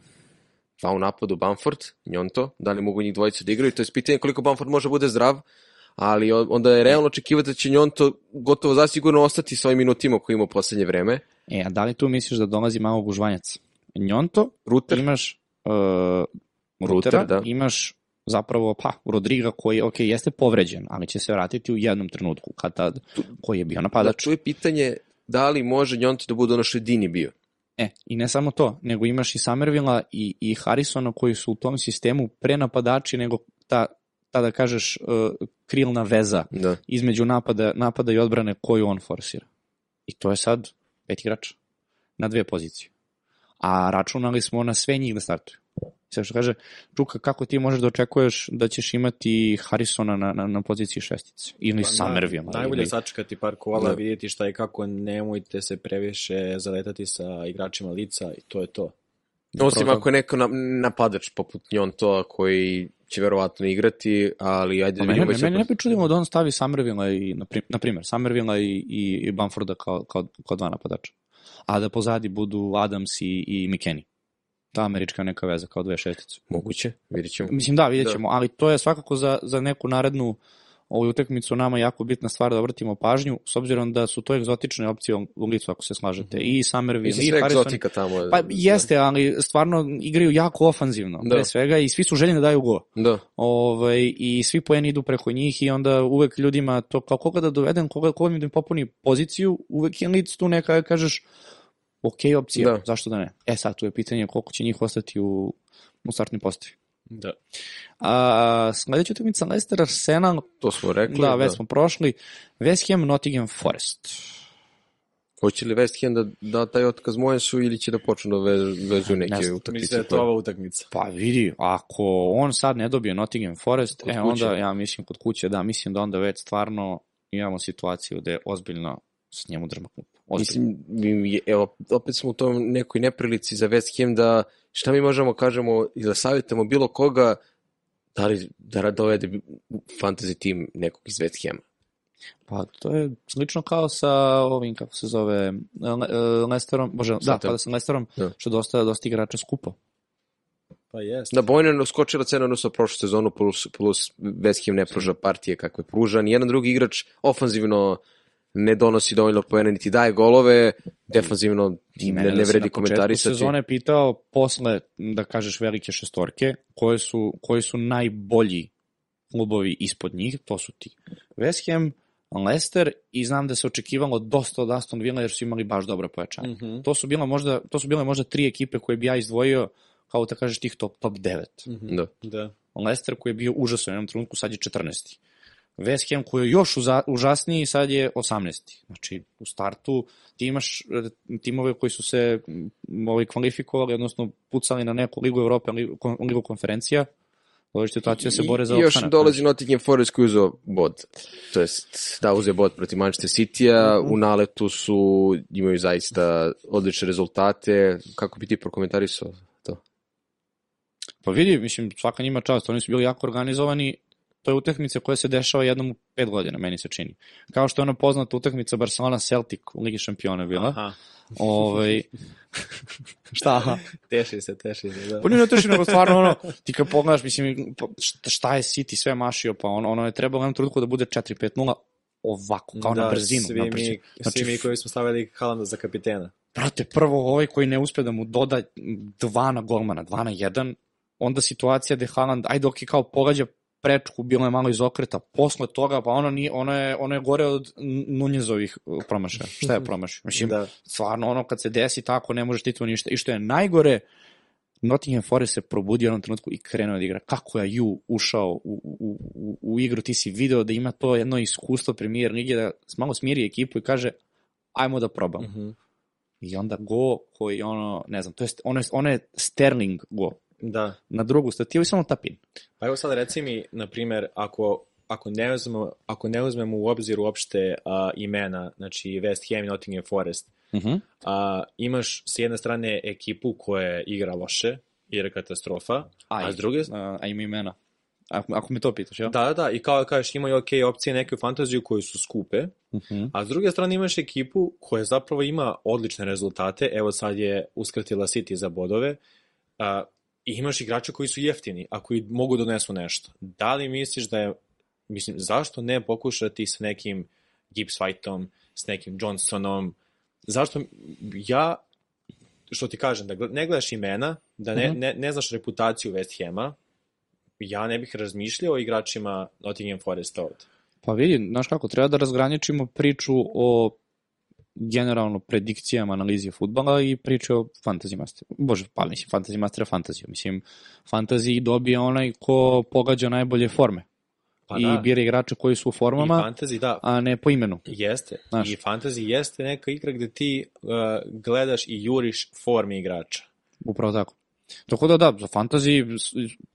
dva u napadu Bamford, Njonto, da li mogu njih dvojica da igraju, to je pitanje koliko Bamford može bude zdrav, ali onda je realno očekivati da će Njonto gotovo zasigurno ostati sa ovim minutima koje ima u poslednje vreme. E, a da li tu misliš da dolazi malo gužvanjac? Njonto, Ruter, imaš uh, Rutera, Ruter, da. imaš zapravo, pa, Rodriga koji, ok, jeste povređen, ali će se vratiti u jednom trenutku, kad tad, koji je bio da, napadač. tu je pitanje da li može Njonto da bude ono što je Dini bio. E, i ne samo to, nego imaš i Somervilla i, i Harrisona koji su u tom sistemu pre napadači nego ta, ta da kažeš, uh, krilna veza Da. između napada, napada i odbrane koju on forsira. I to je sad pet igrača na dve pozicije. A računali smo na sve njih da startuju. Sve što kaže, Čuka, kako ti možeš da očekuješ da ćeš imati Harrisona na, na, na poziciji šestice? Ili Pa, Somervilla? Najbolje ili... sačekati par kola, Da. vidjeti šta i kako, nemojte se previše zaletati sa igračima lica i to je to. Osim Upravo ako je neko na, napadač poput Njontoa koji će verovatno igrati, ali ajde da vidimo. mene, mene ne bi čudilo da on stavi Somervilla i, na, prim, na primjer, i, i, i Bamforda kao, kao, kao dva napadača. A da pozadi budu Adams i, i McKennie. Ta američka neka veza kao dve šestice. Moguće, vidjet ćemo. Mislim da, vidjet Da. ćemo, ali to je svakako za, za neku narednu ovu utakmicu nama jako bitna stvar da obratimo pažnju, s obzirom da su to egzotične opcije u licu, ako se slažete. I Somerville, Mislim, i sve Harrison. egzotika tamo. Pa jeste, ali stvarno igraju jako ofanzivno, Da. pre svega, i svi su željeni da daju go. Da, Ovaj, I svi poeni idu preko njih i onda uvek ljudima to kao koga da dovedem, koga, koga mi da mi popuni poziciju, uvek je lic tu neka kažeš ok opcija, Da. zašto da ne? E sad tu je pitanje koliko će njih ostati u, u startnoj postavi. Da. A, sledeća utakmica Leicester Arsenal, to smo rekli. da, već smo prošli, West Ham Nottingham Forest. Hoće li West Ham da da taj otkaz Mojesu ili će da počnu da ve- vežu neke znam, utakmice? Mislim da je to ova utakmica. Pa vidi, ako on sad ne dobije Nottingham Forest, Kod e kuće. onda ja mislim kod kuće, da, mislim da onda već stvarno imamo situaciju da je ozbiljno s njemu drma klub. Ozbiljno. Mislim, mi- evo, opet smo u tom nekoj neprilici za West Ham da šta mi možemo kažemo i da savjetamo bilo koga da li da dovede fantasy tim nekog iz West Hama. Pa to je slično kao sa ovim, kako se zove, Le, e, Lesterom, bože, da, pa da sa Lesterom, Da. što dosta, dosta igrača skupo. Pa jest. Da, je skočila cena odnosno prošlu sezonu plus, plus West Ham ne pruža partije kakve pruža. Nijedan drugi igrač ofanzivno ne donosi dovoljno poena, niti daje golove, defanzivno Ti ne, ne da vredi na početku komentarisati. sezone pitao posle, da kažeš, velike šestorke, koje su, koji su najbolji klubovi ispod njih, to su ti. West Ham, Leicester i znam da se očekivalo dosta od Aston Villa jer su imali baš dobro pojačanje. Mhm. To su bile možda, to su bile možda tri ekipe koje bi ja izdvojio kao da kažeš tih top, top 9. Mhm. Da. Da. Leicester koji je bio užasan u jednom trenutku, sad je 14. West Ham koji je još uza, užasniji, sad je 18. Znači, u startu ti imaš e, timove koji su se ovaj, kvalifikovali, odnosno pucali na neku ligu Evrope, ligu, ligu konferencija, dođe situacija da se bore za I još opstanak. dolazi Nottingham Forest koji uzeo bod. To jest, da uzeo bod protiv Manchester City-a, Mhm. u naletu su, imaju zaista odlične rezultate. Kako bi ti prokomentarisao to? Pa vidi, mislim, svaka njima čast, oni su bili jako organizovani, to je utakmica koja se dešava jednom u pet godina, meni se čini. Kao što je ona poznata utakmica Barcelona-Celtic u Ligi šampiona bila. Aha. Ovaj, šta? Teši se, teši se, da. Pa nije neteši, nego stvarno ono, ti kad pogledaš, mislim, šta, je City sve mašio, pa ono, ono je trebalo u jednom trenutku da bude 4-5-0 ovako, kao na brzinu. Svi na mi, brzinu. Znači, svi mi koji smo stavili Halanda za kapitena. brate, prvo ovaj koji ne uspe da mu doda dva na golmana, dva na jedan, onda situacija gde Haaland, ajde ok, kao pogađa prečku, bilo je malo iz okreta, posle toga, pa ono, nije, ono, je, ono je gore od Nunjezovih uh, promašaja. Šta je promašaj? Mislim, Da. stvarno ono kad se desi tako ne možeš ti tu ništa. I što je najgore, Nottingham Forest se probudio u jednom trenutku i krenuo da igra. Kako je Ju ušao u, u, u, u igru, ti si video da ima to jedno iskustvo premijer lige, da malo smiri ekipu i kaže ajmo da probamo. Mhm. I onda go koji ono, ne znam, to je, ono je, ono je Sterling go. Da. Na drugu stativu i samo tapin. Pa evo sad reci mi, na primer, ako, ako, ne uzmemo, ako ne uzmemo u obzir uopšte a, imena, znači West Ham i Nottingham Forest, Uh -huh. a, imaš s jedne strane ekipu koja igra loše, igra katastrofa, a s druge... A, a ima imena. Ako, ako me to pitaš, ja? Da, da, da, i kao da kažeš imaju ok opcije neke u fantaziju koje su skupe, Uh -huh. a s druge strane imaš ekipu koja zapravo ima odlične rezultate, evo sad je uskratila City za bodove, a, i imaš igrača koji su jeftini, a koji mogu da donesu nešto. Da li misliš da je, mislim, zašto ne pokušati sa nekim Gibbs Whiteom, s nekim Johnsonom, zašto ja, što ti kažem, da ne gledaš imena, da ne, Mhm. ne, ne znaš reputaciju West Hama, ja ne bih razmišljao o igračima Nottingham Foresta ovde. Pa vidi, znaš kako, treba da razgraničimo priču o generalno predikcijama analizi futbala i priče o fantasy master. Bože, pa mislim, fantasy master fantaziju. Mislim, fantaziji dobije onaj ko pogađa najbolje forme. Pa I da, bira igrače koji su u i formama, fantasy, da, a ne po imenu. jeste. Znaš. I fantasy jeste neka igra gde ti uh, gledaš i juriš forme igrača. Upravo tako. Tako da da, za fantasy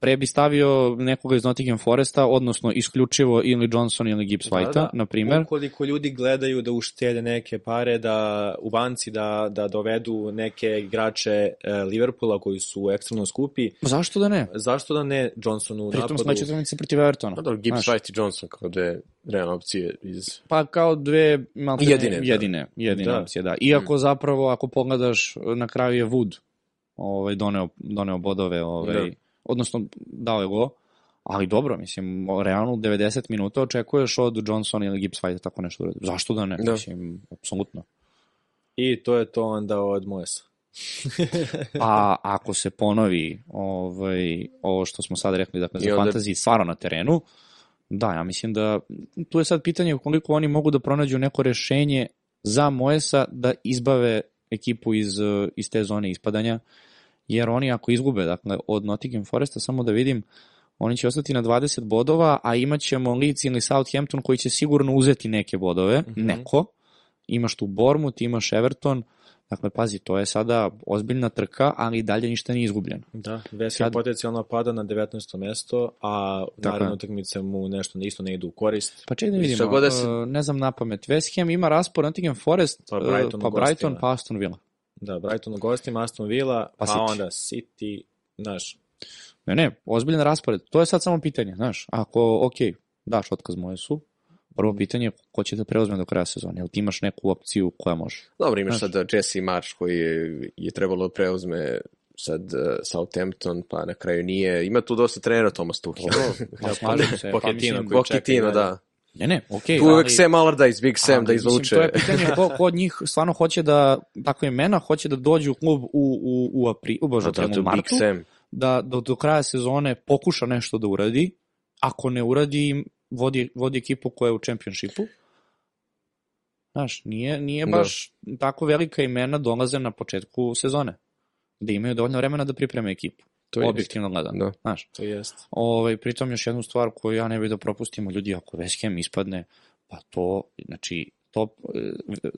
pre bi stavio nekoga iz Nottingham Foresta, odnosno isključivo ili Johnson ili Gibbs Whitea, Da, da. na primer. Ukoliko ljudi gledaju da uštede neke pare, da u banci da, da dovedu neke igrače uh, Liverpoola koji su ekstremno skupi, Zašto da ne? zašto da ne Johnsonu u Pritom napadu? sledeće utakmice protiv Evertona. Pa dobro, Gibbs, Znaš. White i Johnson kao dve realne opcije iz... Pa kao dve malte Jedine, da. jedine, jedine Da. opcije, da. Iako zapravo ako pogledaš na kraju je Wood ovaj doneo doneo bodove, ovaj Da. odnosno dao je go. Ali dobro, mislim, realno u 90 minuta očekuješ od Johnsona ili Gibbs White tako nešto uradi. Zašto da ne? Da. Mislim, apsolutno. I to je to onda od Moesa. A ako se ponovi ovaj, ovo što smo sad rekli, dakle, za onda- fantaziji stvarno na terenu, da, ja mislim da tu je sad pitanje koliko oni mogu da pronađu neko rešenje za Moesa da izbave ekipu iz, iz te zone ispadanja, jer oni ako izgube, dakle, od Nottingham Foresta, samo da vidim, oni će ostati na 20 bodova, a imat ćemo Leeds ili Southampton koji će sigurno uzeti neke bodove, Mhm. neko. Imaš tu Bournemouth, imaš Everton, dakle, pazi, to je sada ozbiljna trka, ali i dalje ništa nije izgubljeno. Da, West Ham Sad- potencijalno pada na 19. mesto, a naredne je. utakmice mu nešto isto ne idu u korist. Pa čekaj da vidimo, da se- uh, ne znam na pamet. West Ham ima raspor Nottingham Forest, Pa Brighton u pa Brighton, pa Aston Villa. Da, Brighton u gostima, Aston Villa, Pa pa, City. onda City, znaš, Ne, ne, ozbiljan raspored. To je sad samo pitanje, znaš. Ako, ok, daš otkaz moje su, prvo pitanje je ko će da preuzme do kraja sezone. Jel ti imaš neku opciju koja može? Dobro, imaš Znaš. sad Jesse Marsh koji je, je trebalo da preuzme sad uh, Southampton, pa na kraju nije. Ima tu dosta trenera Thomas Tuchel. Pa pa Pochettino koji čeka Pochettino, da. Ne, ne, ok. Tu uvek Sam Allardyce, Big Sam, ali, da mislim, izvuče. to je pitanje ko, ko od njih stvarno hoće da, tako imena, hoće da dođu u klub u, u, u, apri, u, bože, Pa da, to u Big martu, Sam. da do, do kraja sezone pokuša nešto da uradi, ako ne uradi, vodi, vodi ekipu koja je u čempionšipu. Znaš, nije, nije Da. baš tako velika imena dolaze na početku sezone. Da imaju dovoljno vremena da pripreme ekipu. To je objektivno gledano. Da. Znaš, to jest. ovaj, pritom još jednu stvar koju ja ne bih da propustimo, ljudi, ako West Ham ispadne, pa to, znači, top e,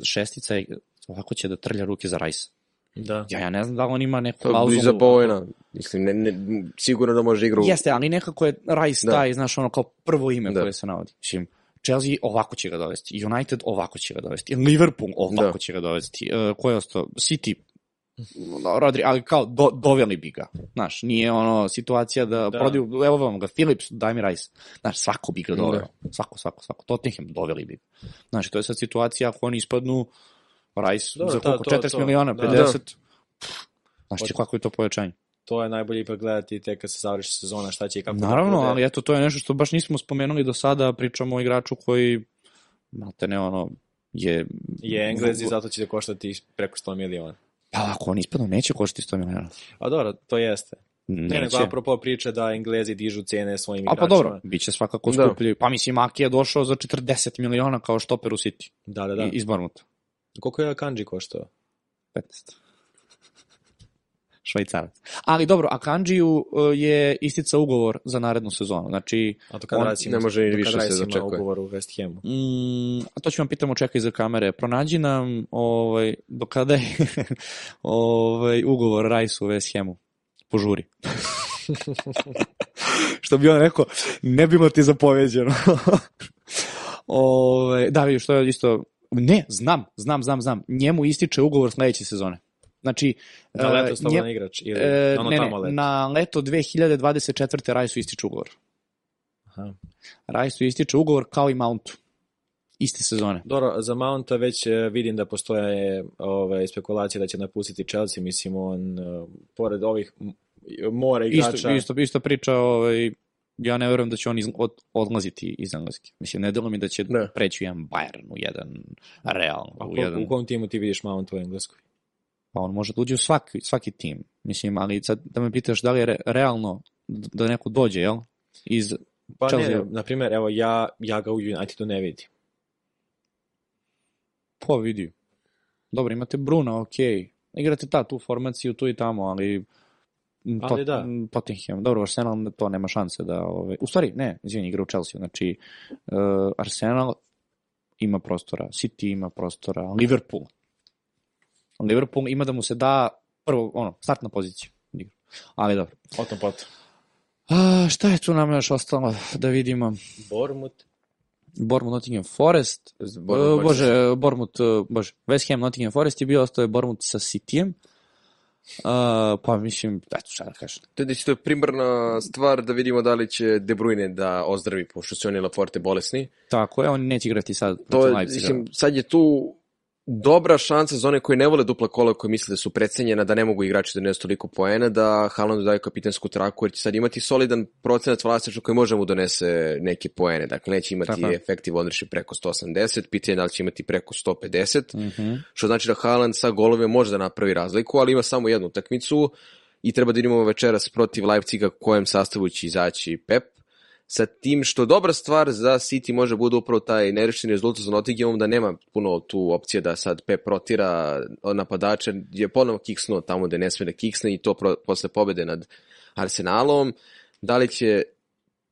šestica je, ovako će da trlja ruke za Rajsa. Da. Ja, ja ne znam da li on ima neku To klauzulu. iza Bojena. Mislim, ne, ne, sigurno da može igru. Jeste, ali nekako je Rice Da. taj, znaš, ono kao prvo ime Da. koje se navodi. Mislim, Chelsea ovako će ga dovesti, United ovako će ga dovesti, Liverpool ovako Da. će ga dovesti, uh, ko je ostao, City, Rodri, ali kao do, doveli bi ga. Znaš, nije ono situacija da, Da. da. prodaju, evo vam ga, Philips, daj mi Rice. Znaš, svako bi ga doveo. Svako, svako, svako. Tottenham doveli bi ga. Znaš, to je sad situacija ako oni ispadnu Rice Dobro, za koliko? to- 40 to. miliona, Da. 50? Znaš ti kako je to povećanje? To je najbolje ipak gledati tek kad se završi sezona šta će i kako Naravno, da bude. ali eto, to je nešto što baš nismo spomenuli do sada, pričamo o igraču koji, znate ne, ono, je... je Englezi, zato će da koštati preko 100 miliona. Pa ako on ispadno, neće koštiti 100 miliona. A dobro, to jeste. Ne, nego Neće. apropo priče da Englezi dižu cene svojim A igračima. pa dobro, bit će svakako Da. skuplji. Pa mislim, Aki je došao za 40 miliona kao štoper u City. Da, da, Da. da. Iz Barmuta. Koliko je Akanji koštao? 15. švajcarac. Ali dobro, Akanđiju e, je istica ugovor za narednu sezonu. Znači, A to kada On ne može do više se dočekuje. ugovor u West Hamu. Mm, a to ću vam pitamo čekaj iza kamere. Pronađi nam ovaj, do kada je ovaj, ugovor Rajsu u West Hamu. Požuri. što bi on rekao, ne bilo ti zapoveđeno. ovaj, da, vidiš, što je isto... Ne, znam, znam, znam, znam. Njemu ističe ugovor sledeće sezone. Znači, e, leto slobodan nje- igrač ili e, ono ne, tamo leto. na leto 2024. Rajsu ističe ugovor. Aha. Rajsu ističe ugovor kao i Mountu. Iste sezone. Dobro, za Mounta već e, vidim da postoje ove, spekulacije da će napustiti Chelsea, mislim on, e, pored ovih m- more igrača, Isto, isto, isto priča, ovaj, ja ne verujem da će on iz, od, odlaziti iz Engleske. Mislim, ne delo mi da će Ne. preći u jedan Bayern, u jedan Real, A u ko, jedan... u kom timu ti vidiš Mount u Engleskoj? Pa on može da uđe u svaki, svaki tim. Mislim, ali sad da me pitaš da li je re, realno da neko dođe, jel? Iz, Pa Chelsea. ne, na primjer, evo ja, ja ga u Unitedu ne vidim. po vidi. Dobro, imate Bruna, okej. Igrate ta, tu formaciju, tu i tamo, ali... Ali da. Tottenham, dobro, Arsenal to nema šanse da... Ove, u stvari, ne, izvini, igra u Chelsea, znači uh, Arsenal ima prostora, City ima prostora, Liverpool. Liverpool ima da mu se da prvo, ono, startna pozicija. Ali dobro. O tom potom. A, šta je tu nam još ostalo da vidimo? Bournemouth. Bournemouth, Nottingham Forest, Bournemouth, Uh, bože, Bournemouth, uh, bože, West Ham, Nottingham Forest je bio, ostao je Bournemouth sa Cityjem. Uh, pa mislim, eto šta da kažem. To je isto primarna stvar da vidimo da li će De Bruyne da ozdravi, pošto su oni Laforte bolesni. Tako je, on neće igrati sad To je, mislim, sad je tu dobra šansa za one koji ne vole dupla kola, koji misle da su precenjena, da ne mogu igrači da donesu toliko poena, da Haalandu daju kapitensku traku, jer će sad imati solidan procenat vlasništva koji može mu donese neke poene. Dakle, neće imati Tako je. effective ownership preko 180, pitanje je da li će imati preko 150, Mhm. što znači da Haaland sa golovima može da napravi razliku, ali ima samo jednu utakmicu i treba da vidimo večeras protiv Leipziga kojem sastavu će izaći Pep. Sa tim što dobra stvar za City može bude upravo taj nerešeni rezultat za Nottinghamom da nema puno tu opcije da sad Pep rotira napadača, je ponovo kiksnuo tamo gde ne sme da kiksne i to pro, posle pobede nad Arsenalom. Da li će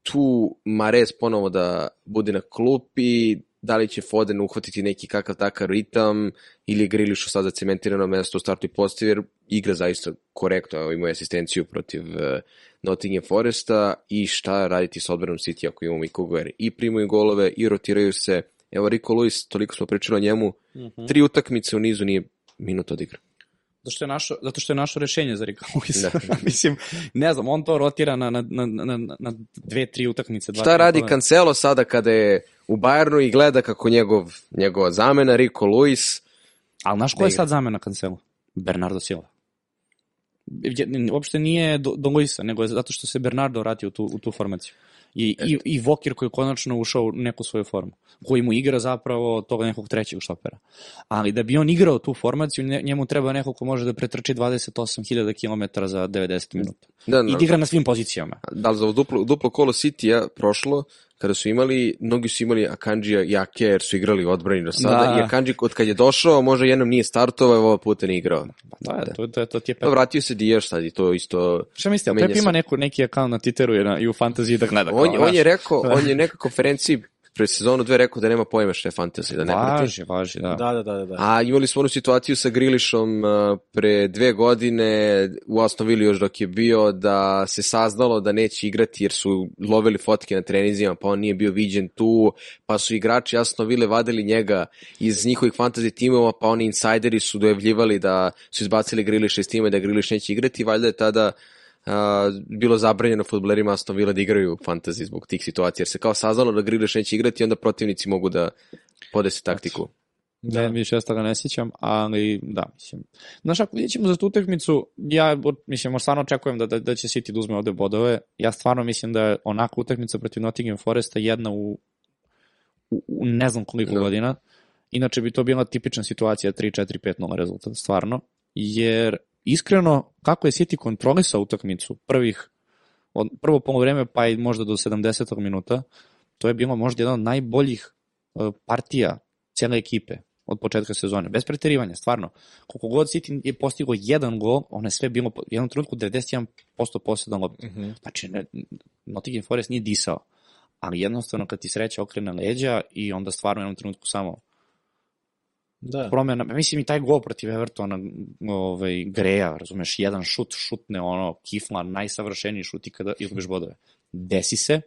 tu Mares ponovo da bude na klupi, da li će Foden uhvatiti neki kakav takav ritam ili je Grilišu sad zacementirano mesto u startu i postavi jer igra zaista korektno, evo imao je asistenciju protiv uh, Nottingham Foresta i šta raditi s odbranom City ako imamo i Koguer i primaju golove i rotiraju se evo Rico Lewis, toliko smo pričali o njemu tri utakmice u nizu nije minut odigra Zato što je našo, zato što je našo rešenje za Rika Luisa. Da. Mislim, ne znam, on to rotira na, na, na, na, na dve, tri utakmice. Dva, Šta radi. Cancelo sada kada je u Bayernu i gleda kako njegov, njegova zamena Rico Lewis Ali znaš ko je sad zamena Cancelo? Bernardo Silva. Uopšte nije do, do Luisa, nego je zato što se Bernardo vratio u tu, u tu formaciju. I, i, i Vokir koji je konačno ušao u neku svoju formu, koji mu igra zapravo tog nekog trećeg štopera. Ali da bi on igrao tu formaciju, nje- njemu treba neko ko može da pretrči 28.000 km za 90 minuta. da, I da igra na svim pozicijama. da li za duplo, duplo kolo City-a prošlo, kada su imali, mnogi su imali Akanđija i Ake, jer su igrali odbrani do sada, Da. i Akanđi od kad je došao, možda jednom nije startovao, evo puta nije igrao. Pa da, to, to, to ti je Pa Pep. vratio se Diješ sad i to isto... Šta mislite, Pep ima neku, neki akaunt na Twitteru i, na, i u fantaziji da gleda. On, kao, on je rekao, on je neka konferenciji pred sezonu dve rekao da nema pojma šta je fantasy, da ne prati. Važi, važi, da. Da, da, da, da. da. A imali smo onu situaciju sa Grilišom pre dve godine u Aston Villa još dok je bio da se saznalo da neće igrati jer su lovili fotke na trenizima pa on nije bio viđen tu pa su igrači Aston Villa vadili njega iz njihovih fantasy timova pa oni insajderi su dojavljivali da su izbacili Griliša iz tima i da Griliš neće igrati valjda je tada uh, bilo zabranjeno futbolerima Aston Villa da igraju fantasy zbog tih situacija jer se kao saznalo da Griliš neće igrati i onda protivnici mogu da podese taktiku. Da. Ne, više ja toga ne sjećam, ali da, mislim. Znaš, ako vidjet ćemo za tu utakmicu, ja, mislim, stvarno očekujem da, da, da će City da uzme ovde bodove. Ja stvarno mislim da je onaka utakmica protiv Nottingham Foresta jedna u, u, u ne znam koliko Da. godina. Inače bi to bila tipična situacija 3-4-5-0 rezultat, stvarno. Jer, iskreno, kako je City kontrolisao utakmicu prvih, od, prvo polovreme pa i možda do 70. minuta, to je bilo možda jedan od najboljih uh, partija cijele ekipe od početka sezone. Bez preterivanja, stvarno. Koliko god City je postigao jedan gol, ono je sve bilo, u jednom trenutku 91% posjedan lopta. Mm -hmm. Znači, ne, Nottingham Forest nije disao, ali jednostavno kad ti sreća okrene leđa i onda stvarno u jednom trenutku samo Da. promena, mislim i taj gol protiv Evertona, ovaj, greja, razumeš, jedan šut, šutne ono, kifla, najsavršeniji šut i kada izgubiš bodove. Desi se,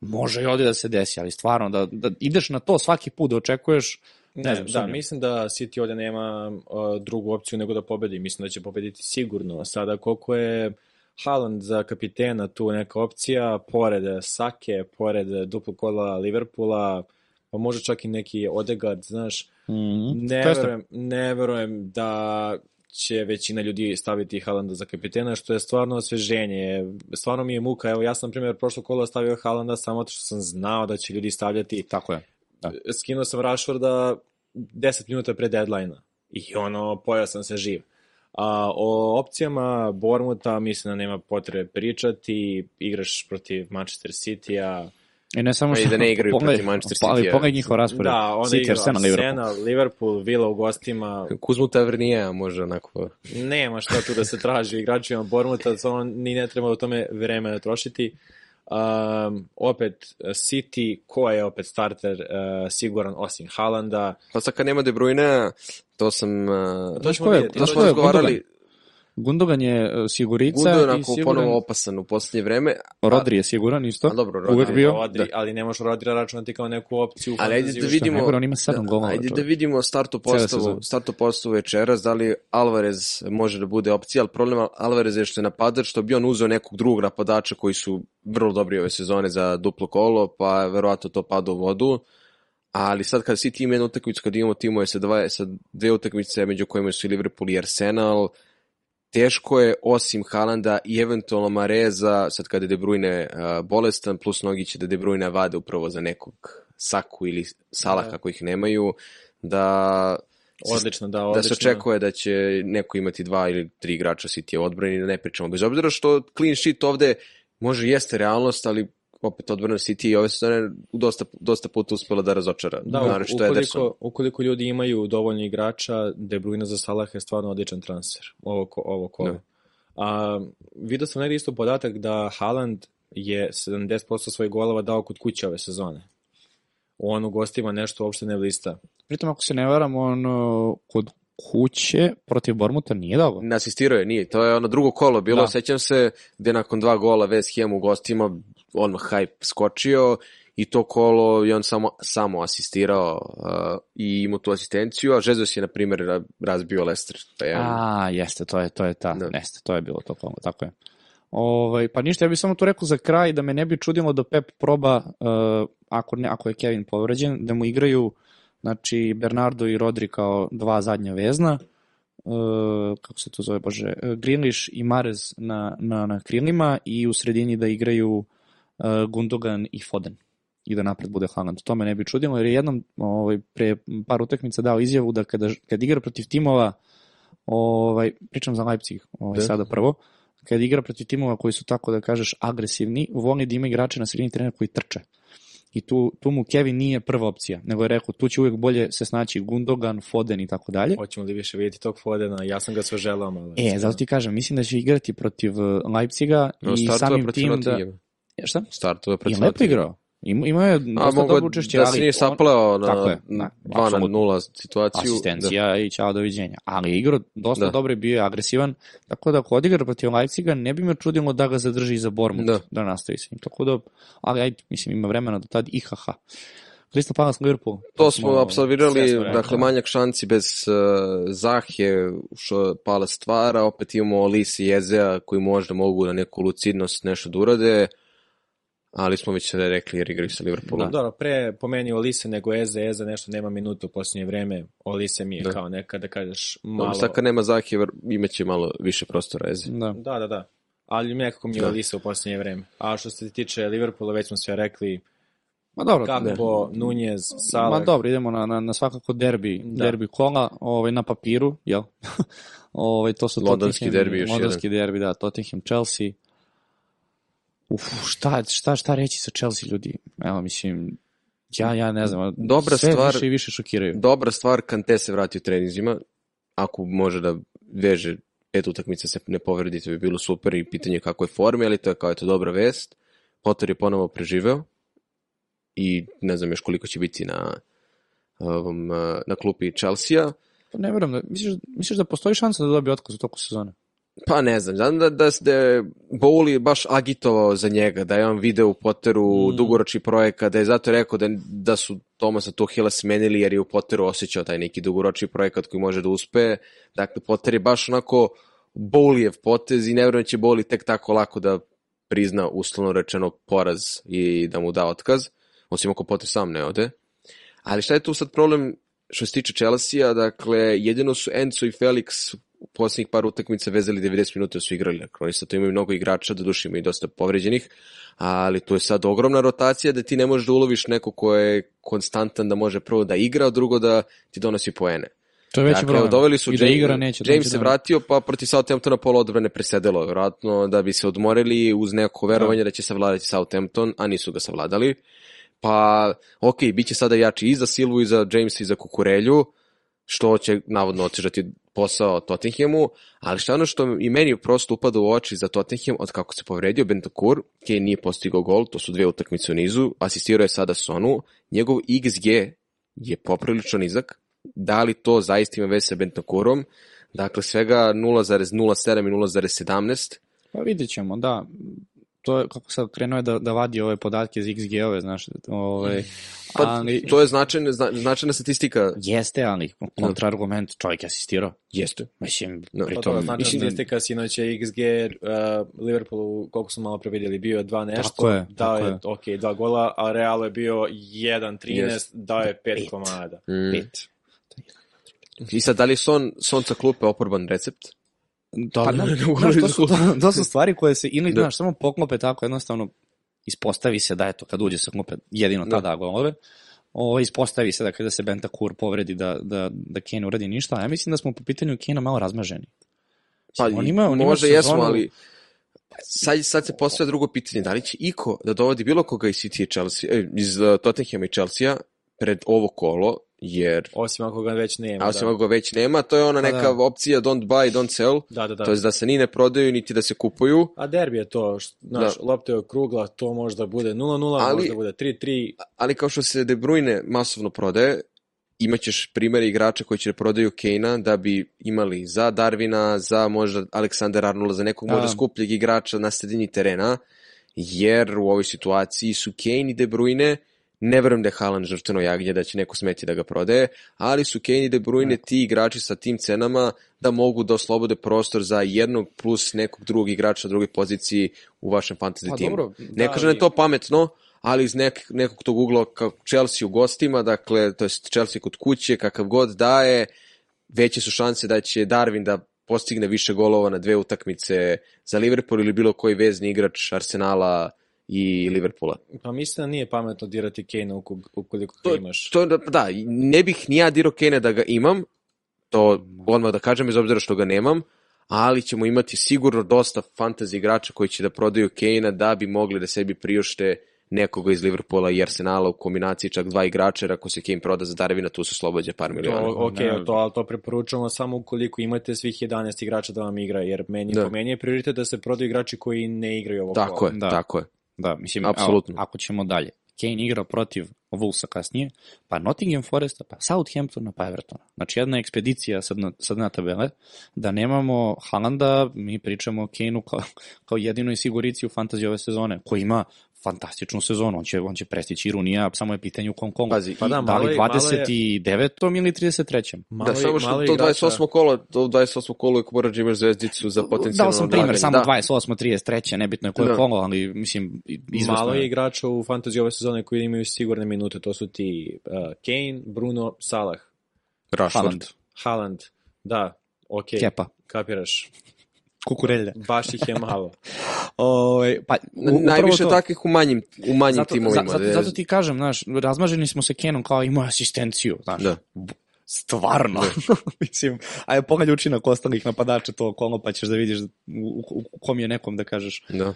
može i ovde da se desi, ali stvarno, da, da ideš na to svaki put, da očekuješ, ne, Ne, znam, da, sumnjam. mislim da City ovde nema uh, drugu opciju nego da pobedi. Mislim da će pobediti sigurno. Sada koliko je Haaland za kapitena tu neka opcija, pored Sake, pored duplo kola Liverpoola, pa može čak i neki Odegaard, znaš. Mhm. Ne To jeste. verujem, ne verujem da će većina ljudi staviti Haalanda za kapitena, što je stvarno osveženje. Stvarno mi je muka. Evo, ja sam, na primjer, prošlo kolo stavio Haalanda samo što sam znao da će ljudi stavljati Tako je. skinuo sam Rashforda 10 minuta pre deadline-a i ono, pojao sam se živ. A, o opcijama Bormuta mislim da nema potrebe pričati, igraš protiv Manchester City-a, I ne samo Pa i što... da ne igraju pogledaj- protiv Manchester pa, Ali pogledaj njihov raspored. da, onda City, igra Arsenal, Liverpool. Arsenal, Liverpool, Villa u gostima, Kuzmu Tavernija može onako... nema šta tu da se traži igračima Bormuta, samo ni ne treba o tome vreme trošiti. Um, opet City, ko je opet starter uh, siguran osim Haalanda, Pa sad kad nema De Bruyne, to sam... Uh, To ćemo vidjeti. to smo razgovarali. Gundogan je e, sigurica Gundo je i siguran... ponovo opasan u poslednje vreme. Rodri je siguran isto. A dobro, Rodri bio. Rodri, ali ne možeš Rodri računati kao neku opciju Ali ajde da vidimo... najgore, on ima sedam golova, Ajde da vidimo startu postavu, startu postavu večeras, da li Alvarez može da bude opcija, ali problem Alvarez je što je napadač, što bi on uzeo nekog drugog napadača koji su vrlo dobri ove sezone za duplo kolo, pa verovatno to pada u vodu. Ali sad kad svi tim jednu utakmicu, kad imamo timove sa, dva, sa dve utakmice među kojima su i Liverpool i Arsenal, teško je osim Halanda i eventualno Mareza, sad kada je De Bruyne uh, bolestan, plus mnogi će da De Bruyne vade upravo za nekog Saku ili Salaha Da. kojih nemaju, da Odlično, da, da odlično. se očekuje da će neko imati dva ili tri igrača City odbrani, da ne pričamo. Bez obzira što clean sheet ovde može jeste realnost, ali opet odbrana City i ove sezone dosta, dosta puta uspela da razočara. Da, naročito Ederson. ukoliko, ukoliko ljudi imaju dovoljno igrača, De Bruyne za Salah je stvarno odličan transfer, ovo, ko, ovo kolo. Da. A, vidio sam negdje isto podatak da Haaland je 70% svojih golova dao kod kuće ove sezone. On u gostima nešto uopšte ne blista. Pritom, ako se ne varam, on kod kuće protiv Bormuta nije dao. Ne asistirao je, nije. To je ono drugo kolo bilo, Da. da. sećam se, gde nakon dva gola West Ham u gostima, on hype skočio i to kolo je on samo, samo asistirao uh, i imao tu asistenciju, a Jesus je, na primjer, ra- razbio Leicester. Pa je, A, jeste, to je, to je ta, Da. jeste, to je bilo to komo, tako je. Ovaj, pa ništa, ja bih samo tu rekao za kraj da me ne bi čudilo da Pep proba, uh, ako, ne, ako je Kevin povređen, da mu igraju znači Bernardo i Rodri kao dva zadnja vezna, uh, kako se to zove, bože, uh, Greenlish i Marez na, na, na krilima i u sredini da igraju uh, Gundogan i Foden i da napred bude Haaland. To me ne bi čudilo, jer je jednom ovaj, pre par utakmica dao izjavu da kada, kad igra protiv timova, ovaj, pričam za Leipzig ovaj, Da. sada prvo, kad igra protiv timova koji su tako da kažeš agresivni, voli da ima igrače na sredini trenera koji trče. I tu, tu mu Kevin nije prva opcija, nego je rekao tu će uvijek bolje se snaći Gundogan, Foden i tako dalje. Hoćemo li više vidjeti tog Fodena? Ja sam ga sve želao malo. E, zato ti kažem, mislim da će igrati protiv uh, Leipziga No, i samim tim da... Šta? Startuje I protiv lepo Nottinghama. igrao. Ima, ima je A dosta mogu dobro učešće, da se ali nije on- sapleo na Tako je, da, 2 na apsolutno. 0 situaciju. asistencija i čao doviđenja. Ali je igrao dosta Da. dobro i bio je agresivan, tako da ako odigra protiv Leipziga ne bi me čudilo da ga zadrži za Bormut, da, Da. nastavi sa njim. Tako da, ali ajde, mislim, ima vremena do tad i haha. Crystal Palace Liverpool. To smo smo rekli, dakle, da. manjak šanci bez uh, Zahje, što Pala stvara, opet imamo Lisi i Ezea koji možda mogu na neku lucidnost nešto da urade, ali smo već sve rekli jer igraju sa Liverpoolom. Dobro, pre pomeni Olise nego Eze, Eze nešto nema minutu u posljednje vreme. Olise mi je Da. kao neka, da kažeš, Dobro, malo... sad kad nema ver- imaće malo više prostora Eze. Da. Da, da, da. Ali nekako mi je Da. Olise u posljednje vreme. A što se tiče Liverpoola, već smo sve rekli, Ma dobro, Gakpo, Nunez, Salah. Ma dobro, idemo na, na, na svakako derbi, Da. derbi kola, ovaj, na papiru, jel? ovaj, to su Londonski Tottenham- derbi još Londonski derbi, da, Tottenham, Chelsea. Uf, šta, šta, šta reći sa Chelsea ljudi? Evo, mislim, Ja, ja ne znam, Dobra sve stvar- više i više šokiraju. Dobra stvar, Kante se vrati u treninzima, ako može da veže pet utakmica se ne povredi, to bi bilo super i pitanje je kako je forme, ali to je kao eto dobra vest. Potter je ponovo preživeo i ne znam još koliko će biti na, eh, na klupi Chelsea-a. Pa ne verujem, da, misliš, misliš da postoji šansa da dobije otkaz u toku sezone? Pa ne znam, znam da, da, da je Bowley baš agitovao za njega, da je on video u Potteru Mm. dugoročni projekat, da je zato rekao da, da su Tomasa Tuhila smenili jer je u Potteru osjećao taj neki dugoročni projekat koji može da uspe. Dakle, Potter je baš onako Bowlijev potez i ne vjerujem da će Bowley tek tako lako da prizna uslovno rečeno poraz i da mu da otkaz, osim ako Potter sam ne ode. Ali šta je tu sad problem što se tiče Chelsea-a, dakle, jedino su Enzo i Felix u posljednjih par utakmica vezali 90 minuta su igrali. Dakle, oni sad tu imaju mnogo igrača, doduše imaju dosta povređenih, ali tu je sad ogromna rotacija da ti ne možeš da uloviš neko ko je konstantan da može prvo da igra, a drugo da ti donosi poene. To je veći Dakle, problem. doveli su I da James, igra neće. James neće se da- vratio, pa protiv Southamptona pola odbrane presedelo, vjerojatno da bi se odmorili uz neko verovanje da će savladati Southampton, a nisu ga savladali. Pa, ok, bit će sada jači i za Silvu, i za Jamesa, i za Kukurelju, što će navodno otežati posao Tottenhamu, ali je ono što i meni prosto upada u oči za Tottenham od kako se povredio Bentancur, Kane nije postigao gol, to su dve utakmice u nizu, asistirao je sada Sonu, njegov XG je poprilično nizak, da li to zaista ima veze sa Bentancurom, dakle svega 0,07 i 0,17, Pa vidjet ćemo, da. To je, kako sad krenuo je da, da vadi ove podatke iz XG-ove, znaš, ove, pa ali, to je značajna, zna, značajna statistika, jeste, ali kontrargument, čovjek je asistirao. jeste. Mislim, No, pri Pa to tom, znači mislim, statistika sinoć je XG uh, Liverpoolu, koliko smo malo previdjeli, bio je 2 nešto, Tako je, dao tako je, je. ok, dva gola, a Real je bio 1-13, Jest. dao je 5 Pet. komada. Mm. pet. I sad, da li je Son, Son sa klupe oporuban recept? Pa, ne, ne, znaš, to, su, to, to su stvari koje se ili, Da. znaš, samo poklope tako jednostavno ispostavi se da eto, kad uđe sa klupe, jedino Da. tada golove, o, ispostavi se da kada se Bentakur povredi da, da, da Kane uradi ništa, a ja mislim da smo po pitanju Kena malo razmaženi. Pa, On ima- on ima možda sezonu- jesmo, ali sad, sad se postavlja drugo pitanje, da li će Iko da dovodi bilo koga iz City i Chelsea, eh, iz uh, Tottenhama i Chelsea pred ovo kolo, jer Osim ako ga već nema. a osim da. ako ga već nema, to je ona Pa neka da. opcija don't buy, don't sell, Da, da, da. to je da se ni ne prodaju, niti da se kupuju, A derbi je to, znaš, Da. lopta je okrugla, to možda bude 0-0, Ali- možda bude 3-3, ali kao što se De Bruyne masovno prodaje, imaćeš primere igrača koji će da prodaju Kane-a da bi imali za Darvina, za možda Aleksandar Arnolda, za nekog možda Da. skupljeg igrača na sredini terena, jer u ovoj situaciji su Kane i De Bruyne, ne verujem da je Haaland žrtveno jagnje, da će neko smeti da ga prodaje, ali su Kane i De Bruyne ti igrači sa tim cenama da mogu da oslobode prostor za jednog plus nekog drugog igrača na drugoj poziciji u vašem fantasy Pa timu. dobro, Ne da, kažem da je to pametno, ali iz nek, nekog tog ugla kao Chelsea u gostima, dakle, to je Chelsea kod kuće, kakav god daje, veće su šanse da će Darwin da postigne više golova na dve utakmice za Liverpool ili bilo koji vezni igrač Arsenala i Liverpoola. pa mislim da nije pametno dirati Kane ukoliko ga To, imaš. to, da, da, ne bih ni ja dirao Kane da ga imam, to odmah da kažem, bez obzira što ga nemam, ali ćemo imati sigurno dosta fantasy igrača koji će da prodaju Kane-a da bi mogli da sebi priušte nekoga iz Liverpoola i Arsenala u kombinaciji čak dva igrača, jer ako se Kane proda za Darwina, tu se slobođe par miliona. To, ok, Ne. to, ali to preporučujemo samo ukoliko imate svih 11 igrača da vam igra, jer meni, Da. po meni je prioritet da se prodaju igrači koji ne igraju ovo Tako kolo. je, Da. tako je. Da, mislim, Apsolutno. Apsolutno. ako ćemo dalje. Kane igra protiv Wolvesa kasnije, pa Nottingham Foresta, pa Southamptona, pa Evertona. Znači jedna ekspedicija sad na, sad na tabele, da nemamo Haalanda, mi pričamo o Kaneu kao, kao jedinoj sigurici u fantaziji ove sezone, koji ima fantastičnu sezonu, on će, on će prestići Runija, samo je pitanje u kom kolu. Pazi, Pa da, da li je- malo je- 29. ili 33. Malo, da, samo što to igrača- 28. kolo, to 28. kolo je moraš da imaš zvezdicu za potencijalno Dao sam primer, odlaganje. samo da. 28. 33. nebitno je koje Da. kolo, ali mislim, izvesno Malo je je. igrača u fantaziji ove sezone koji imaju sigurne minute, to su ti uh, Kane, Bruno, Salah, Rashford. Haaland, Haaland, da, ok, Kepa, kapiraš, Kukurelja. baš ih je malo. Ovaj pa u- Najviše to. takvih u manjim, u manjim zato, timovima. za- zato, da zato ti kažem, znaš, razmaženi smo se Kenom kao ima asistenciju, znaš. Da. Stvarno. Mislim, a je pogledaj učinak ostalih napadača to kolo, pa ćeš da vidiš u, u, u kom je nekom, da kažeš. Da.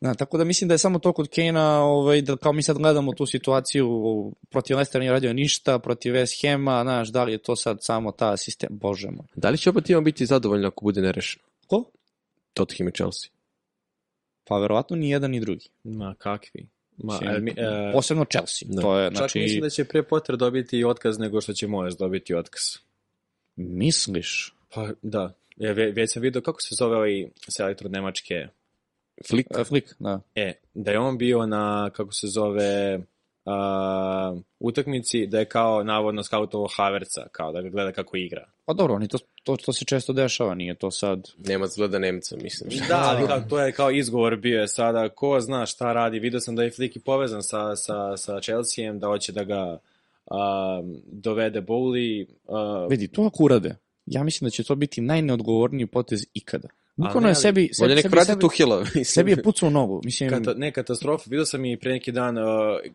Da, tako da mislim da je samo to kod Kane-a, ovaj, da kao mi sad gledamo tu situaciju, protiv Leicestera nije radio ništa, protiv West Hama, znaš, da li je to sad samo ta sistem, bože moj. Da li će oba tima biti zadovoljni ako bude nerešeno? Ko? Tottenham i Chelsea. Pa verovatno ni jedan ni drugi. Ma, kakvi. Ma, e, mi, e, Posebno Chelsea. Da. To je, čak znači, mislim da će pre Potter dobiti otkaz nego što će Moyes dobiti otkaz. misliš? Pa, da. Ja, ve, već sam vidio kako se zove ovaj selektor Nemačke. Flick? E, Flick, da. E, da je on bio na, kako se zove, a, utakmici, da je kao navodno skautovo Haverca, kao da ga gleda kako igra. Pa dobro, oni to, to, to se često dešava, nije to sad... Nema zgleda Nemca, mislim. Da, ali kao, to je kao izgovor bio je sada, ko zna šta radi, vidio sam da je Flick i povezan sa, sa, sa Chelseaem, da hoće da ga a, dovede Bowley. A, Vidi, to ako urade, ja mislim da će to biti najneodgovorniji potez ikada. Bukvalno ne, je ali sebi, sebi, Bolje nek sebi, vrati sebi, Tuhila. mislim. sebi je pucao u nogu. Mislim, Kata, ne, katastrofa. Vidio sam i pre neki dan uh,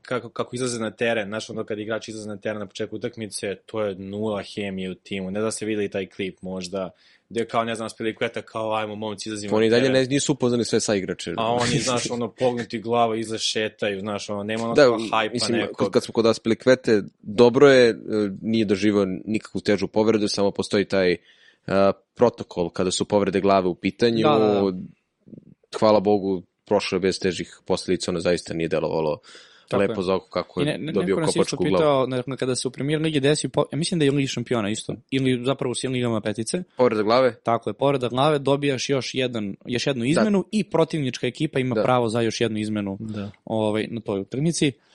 kako, kako izlaze na teren. Znaš, ono kad igrač izlaze na teren na početku utakmice, to je nula hemije u timu. Ne da ste videli taj klip možda, gde kao, ne znam, Spilikveta kao, ajmo, momci, izlazimo Oni dalje ne, nisu upoznani sve sa igrače. A oni, znaš, ono, pognuti glava, izle šetaju, znaš, ono, nema ono Da, kao hajpa mislim, nekog. kad, smo kod Aspili Kvete, dobro je, e, nije doživao nikakvu težu povredu, samo postoji taj uh, protokol kada su povrede glave u pitanju. Da, da, da. Hvala Bogu, prošlo je bez težih posledica, ono zaista nije delovalo Tako lepo je. za oko kako je ne, ne, dobio neko nas isto kopačku glavu. pitao, ne, kada se u premier ligi desi, po, ja mislim da je u ligi šampiona isto, ili zapravo u svim ligama petice, Povreda glave? tako je, povreda glave, dobijaš još, jedan, još jednu izmenu i protivnička ekipa ima Da. pravo za još jednu izmenu Da. ovaj, na toj utakmici. Uh,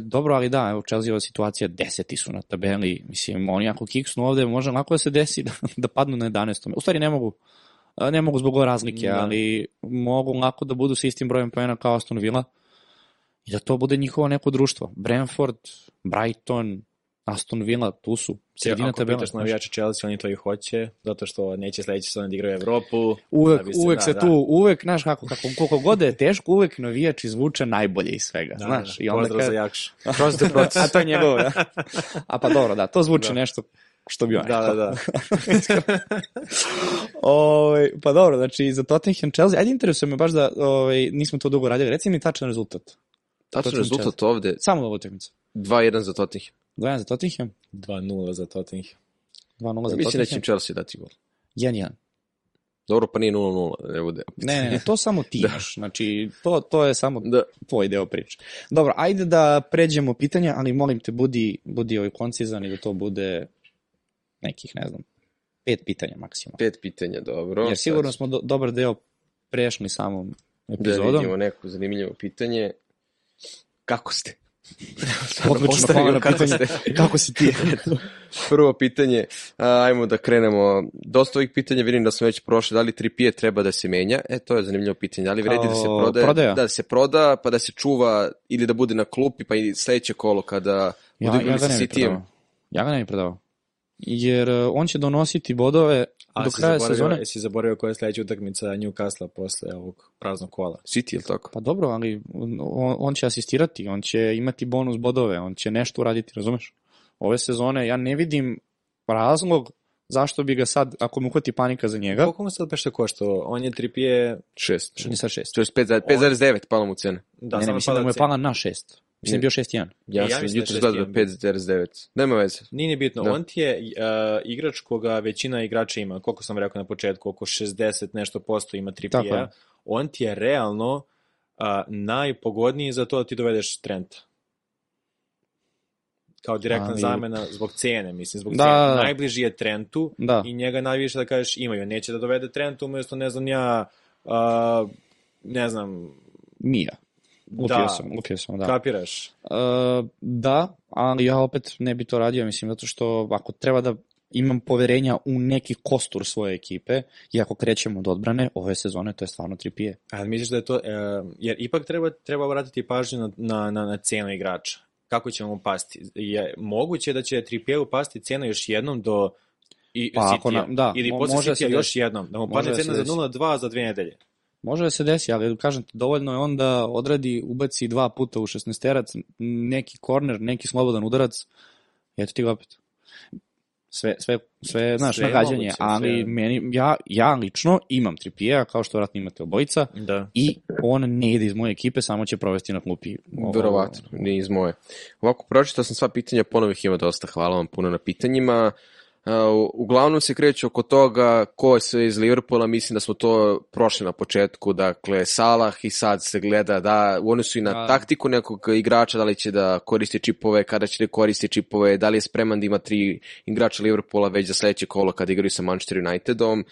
dobro, ali da, evo, Chelsea situacija, deseti su na tabeli, mislim, oni ako kiksnu ovde, može lako da se desi da, da padnu na 11. U stvari ne mogu, ne mogu zbog ove razlike, Da. ali mogu lako da budu sa istim brojem pojena kao Aston Villa i da to bude njihovo neko društvo. Brentford, Brighton, Aston Villa, tu su, sredina Ako tabela. pitaš znaš. navijače Chelsea, oni to i hoće, zato što neće sledeći sezon da igraju Evropu. Uvek, Da se- uvek da, se da. tu, uvek, znaš kako, kako, koliko god je teško, uvek navijač izvuče najbolje iz svega, Da, znaš. da, I onda pozdrav kad- za Jakšu. Trust the process. A to je njegovo, da. A pa dobro, da, to zvuči Da. nešto što bi on Da, da, da. Ovaj, pa dobro, znači za Tottenham Chelsea, ajde interesuje me baš da ovaj, nismo to dugo radili. Reci mi tačan rezultat. Tottenham rezultat ovde, Samo ova utakmica. 2-1 za Tottenham. 2-1 za Tottenham, 2-0 za Tottenham. 2-0 za Mislim da će im Chelsea dati gol. 1-1. Dobro, pa nije 0-0, ne bude. Ne, ne, ne, to samo ti imaš. Znači, to, to je samo Da. tvoj deo priče. Dobro, ajde da pređemo pitanja, ali molim te, budi, budi ovaj koncizan i da to bude nekih, ne znam, pet pitanja maksimum. Pet pitanja, dobro. Jer sigurno Sad smo do, dobar deo prešli samom Da epizodom. vidimo neko zanimljivo pitanje. Kako ste? Odlično, Postavio hvala na kako ste. Kako si ti? Prvo pitanje, ajmo da krenemo. Dosta ovih pitanja vidim da smo već prošli. Da li 3 treba da se menja? E, to je zanimljivo pitanje. Da li vredi da se prodaje? prodaja? Da se proda, pa da se čuva ili da bude na klupi, pa i sledeće kolo kada Ja, budu ja ga ne bi prodavao. Ja ga ne bi prodavao. Jer uh, on će donositi bodove A do si kraja zaboravio, sezone. Jesi zaboravio koja je sledeća utakmica Newcastle posle ovog praznog kola? City, ili tako? Pa dobro, ali on, on će asistirati, on će imati bonus bodove, on će nešto uraditi, razumeš? Ove sezone ja ne vidim razlog zašto bi ga sad, ako mu uhvati panika za njega, Koliko mu sad pešte koštao? On je tripije... Šest. što ni sa šest. To je 5,9 palo mu cena. Da, ne, ne, samo mislim da mu je pala na šest. Mislim bio šest jedan. Ja, E, ja sam da jutro gledao 5,9. Nema veze. Nije ni bitno, Da. on ti je uh, igrač koga većina igrača ima, koliko sam rekao na početku, oko 60 nešto posto ima Tako je. tripija. On ti je realno uh, najpogodniji za to da ti dovedeš Trenta. Kao direktna Ali- zamena zbog cene, mislim, zbog Da, cene. da, da. Najbliži je Trentu Da. i njega najviše da kažeš imaju. Neće da dovede Trentu umjesto, ne znam ja, uh, ne znam, Mija. Lupio Da. sam, lupio sam, da. kapiraš. Uh, da, ali ja opet ne bi to radio, mislim, zato što ako treba da imam poverenja u neki kostur svoje ekipe i ako krećemo od odbrane, ove sezone to je stvarno tripije. A misliš da je to, e, jer ipak treba, treba vratiti pažnju na, na, na, na cenu igrača. Kako će mu pasti? Je moguće da će Trippieru pasti cena još jednom do i Pa Citya, ako na- da, ili posle se još jednom, da mu padne da cena za desi. 0,2 za dve nedelje. Može da se desi, ali kažem ti, dovoljno je onda odradi, ubaci dva puta u 16 terac, neki korner, neki slobodan udarac, i eto ti ga opet. sve, sve, sve, znaš, Sve nagađanje, moguće, ali sve. meni, ja, ja lično imam Trippiera, kao što vratno imate obojica, Da. i on ne ide iz moje ekipe, samo će provesti na klupi. Verovatno, nije iz moje. Ovako, pročitao sam sva pitanja, ponovo ih ima dosta, hvala vam puno na pitanjima. Uglavnom se kreće oko toga ko je sve iz Liverpoola, mislim da smo to prošli na početku, dakle Salah i sad se gleda da oni su i na Da. taktiku nekog igrača, da li će da koristi čipove, kada će da koristi čipove, da li je spreman da ima tri igrača Liverpoola već za sledeće kolo kada igraju sa Manchester Unitedom.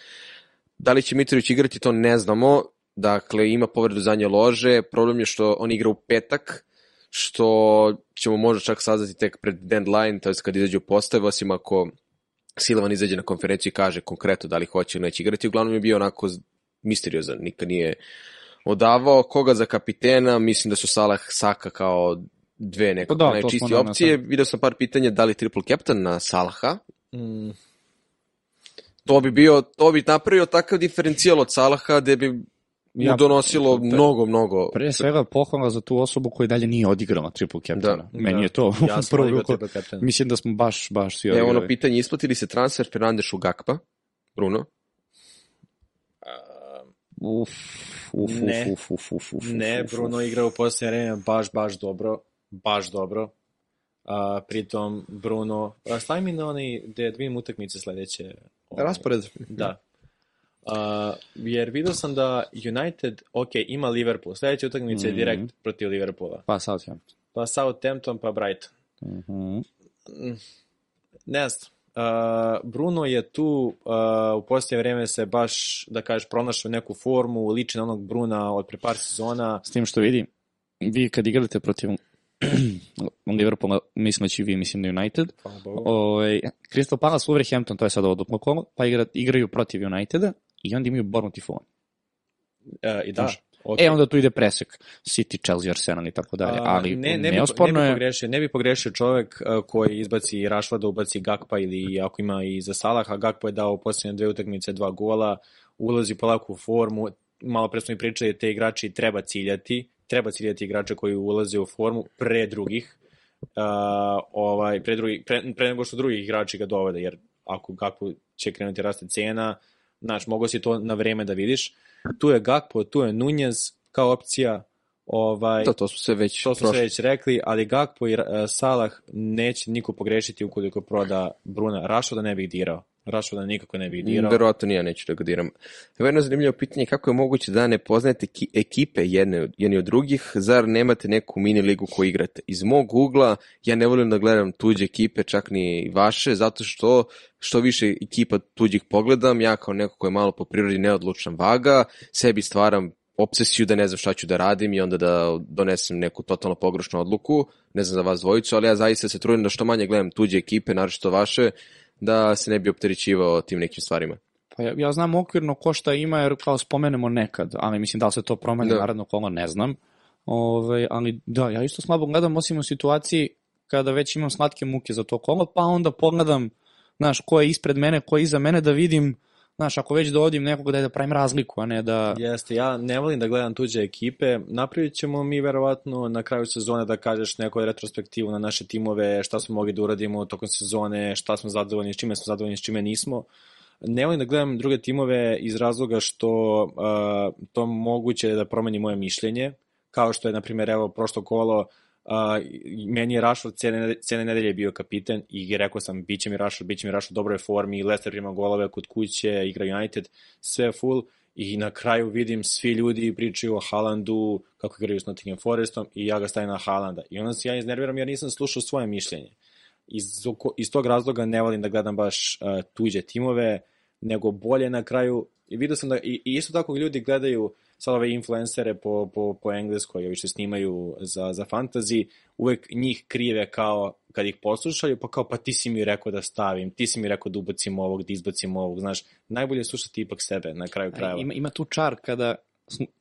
Da li će Mitrović igrati, to ne znamo. Dakle, ima povredu zadnje lože. Problem je što on igra u petak, što ćemo možda čak saznati tek pred deadline, to je kad izađe u postave, osim ako Silvan izađe na konferenciju i kaže konkretno da li hoće ili neće igrati. Uglavnom je bio onako misteriozan, nikad nije odavao. Koga za kapitena, mislim da su Salah Saka kao dve nekako Pa da, najčistije opcije. Video sam par pitanja da li triple captain na Salaha, Mm, to bi bio, to bi napravio takav diferencijal od Salaha gde bi mu Ja- donosilo pre- mnogo, mnogo. Pre svega pohvala za tu osobu koja dalje nije odigrala triple captaina. Da. Meni Da. je to ja prvo ruko. captain. Mislim da smo baš, baš svi Evo odigrali. ono pitanje, isplatili se transfer Fernandešu Gakpa, Bruno? Uf, uf, Ne. uf, uf, uf, uf, Ne, uf, Bruno uf. igra u posljednje vreme baš, baš dobro. Baš dobro. A, pritom, Bruno... A, stavi mi na onaj, gde da vidim utakmice sledeće. Ovaj, Raspored. Da. A, jer vidio sam da United, ok, ima Liverpool. Sledeća utakmica je Mhm. direkt protiv Liverpoola. Pa Southampton. Pa Southampton, pa Brighton. Mhm. Ne znam. Uh, Bruno je tu uh, u posljednje vreme se baš, da kažeš, pronašao neku formu, liči na onog Bruna od pre par sezona. S tim što vidi, vi kad igrate protiv Liverpoola, mislim da će vi, mislim da United, Bogu. ovaj, Crystal Palace, Wolverhampton, to je sada ovo duplo kolo, pa igra, igraju protiv Uniteda i onda imaju Bournemouth i Fulham. E, I da, Znaš, ok. E, onda tu ide presek City, Chelsea, Arsenal i tako dalje, ali ne, ne, neosporno ne bi je... pogrešio, ne bi pogrešio čovek uh, koji izbaci Rašvada, ubaci Gakpa ili ako ima i za Salaha, Gakpo je dao posljednje dve utakmice dva gola, ulazi polako u formu, malo pre smo i pričali, te igrači treba ciljati, treba ciljati igrače koji ulaze u formu pre drugih, uh, ovaj, pre, drugi, pre, pre nego što drugi igrači ga dovode, jer ako Gakpo će krenuti raste cena, znaš, mogo si to na vreme da vidiš. Tu je Gakpo, tu je Nunez kao opcija, ovaj, Da, to smo sve već To smo prošli. sve već rekli, ali Gakpo i uh, Salah neće niko pogrešiti ukoliko proda Bruna. Rašoda ne bih dirao. Rašoda nikako ne bih dirao. Verovatno nije, neću da ga diram. Evo jedno zanimljivo pitanje, kako je moguće da ne poznajete ki- ekipe jedne, jedni od drugih, zar nemate neku mini ligu koju igrate? Iz mog ugla, ja ne volim da gledam tuđe ekipe, čak ni vaše, zato što što više ekipa tuđih pogledam, ja kao neko ko je malo po prirodi neodlučan vaga, sebi stvaram obsesiju da ne znam šta ću da radim i onda da donesem neku totalno pogrešnu odluku, ne znam za vas dvojicu, ali ja zaista se trudim da što manje gledam tuđe ekipe, naročito vaše, da se ne bi opterećivao tim nekim stvarima. Pa ja, ja znam okvirno ko šta ima, jer kao spomenemo nekad, ali mislim da li se to promeni Da. naredno kola, ne znam. Ove, ali da, ja isto slabo gledam, osim u situaciji kada već imam slatke muke za to kolo, pa onda pogledam, znaš, ko je ispred mene, ko je iza mene, da vidim, znaš, ako već dovodim nekog da je da pravim razliku, a ne da... Jeste, ja ne volim da gledam tuđe ekipe. Napravit ćemo mi verovatno na kraju sezone da kažeš neko retrospektivu na naše timove, šta smo mogli da uradimo tokom sezone, šta smo zadovoljni, s čime smo zadovoljni, s čime nismo. Ne volim da gledam druge timove iz razloga što uh, to moguće da promeni moje mišljenje, kao što je, na primjer, evo, prošlo kolo, Uh, meni je Rashford cene, cene nedelje bio kapiten i rekao sam bit će mi Rashford, bit će mi Rashford u dobroj formi, Leicester prima golove kod kuće, igra United, sve full. I na kraju vidim svi ljudi pričaju o Haalandu, kako igraju s Nottingham Forestom i ja ga stavim na Haalanda. I onda se ja iznerviram jer nisam slušao svoje mišljenje. Iz, iz tog razloga ne volim da gledam baš uh, tuđe timove, nego bolje na kraju. I vidio sam da i, i isto tako ljudi gledaju sad ove influencere po, po, po engleskoj, ovi što snimaju za, za fantasy, uvek njih krive kao kad ih poslušaju, pa kao pa ti si mi rekao da stavim, ti si mi rekao da ubacim ovog, da izbacim ovog, znaš, najbolje je slušati ipak sebe na kraju krajeva. Ima, ima tu čar kada,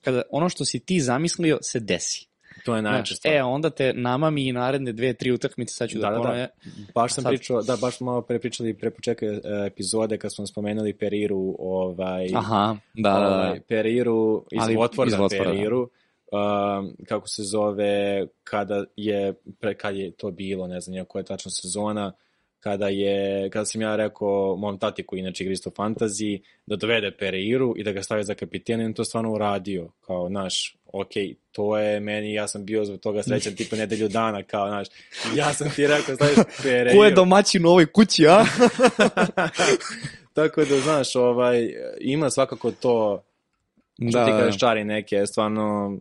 kada ono što si ti zamislio se desi. To je Znaš, stvar. e, onda te nama mi i naredne dve, tri utakmice, sad ću da, Da, da, da. ponove, Baš sam Sad- pričao, da, baš smo malo pre pričali pre početka e, epizode kad smo spomenuli Periru, ovaj, Aha, da, da, da. ovaj, Periru iz Ali iz da. Periru, um, kako se zove, kada je, pre, kad je to bilo, ne znam ja koja je tačna sezona, kada je, kada sam ja rekao mom tati koji inače igra isto fantasy, da dovede Pereiru i da ga stavi za kapitena i on to stvarno uradio, kao, naš, ok, to je meni, ja sam bio zbog toga srećan tipa nedelju dana, kao, znaš, ja sam ti rekao, staviš Pereiru. Ko je domaćin u ovoj kući, a? Tako da, znaš, ovaj, ima svakako to, što Da, ti da. kažeš čari neke, stvarno,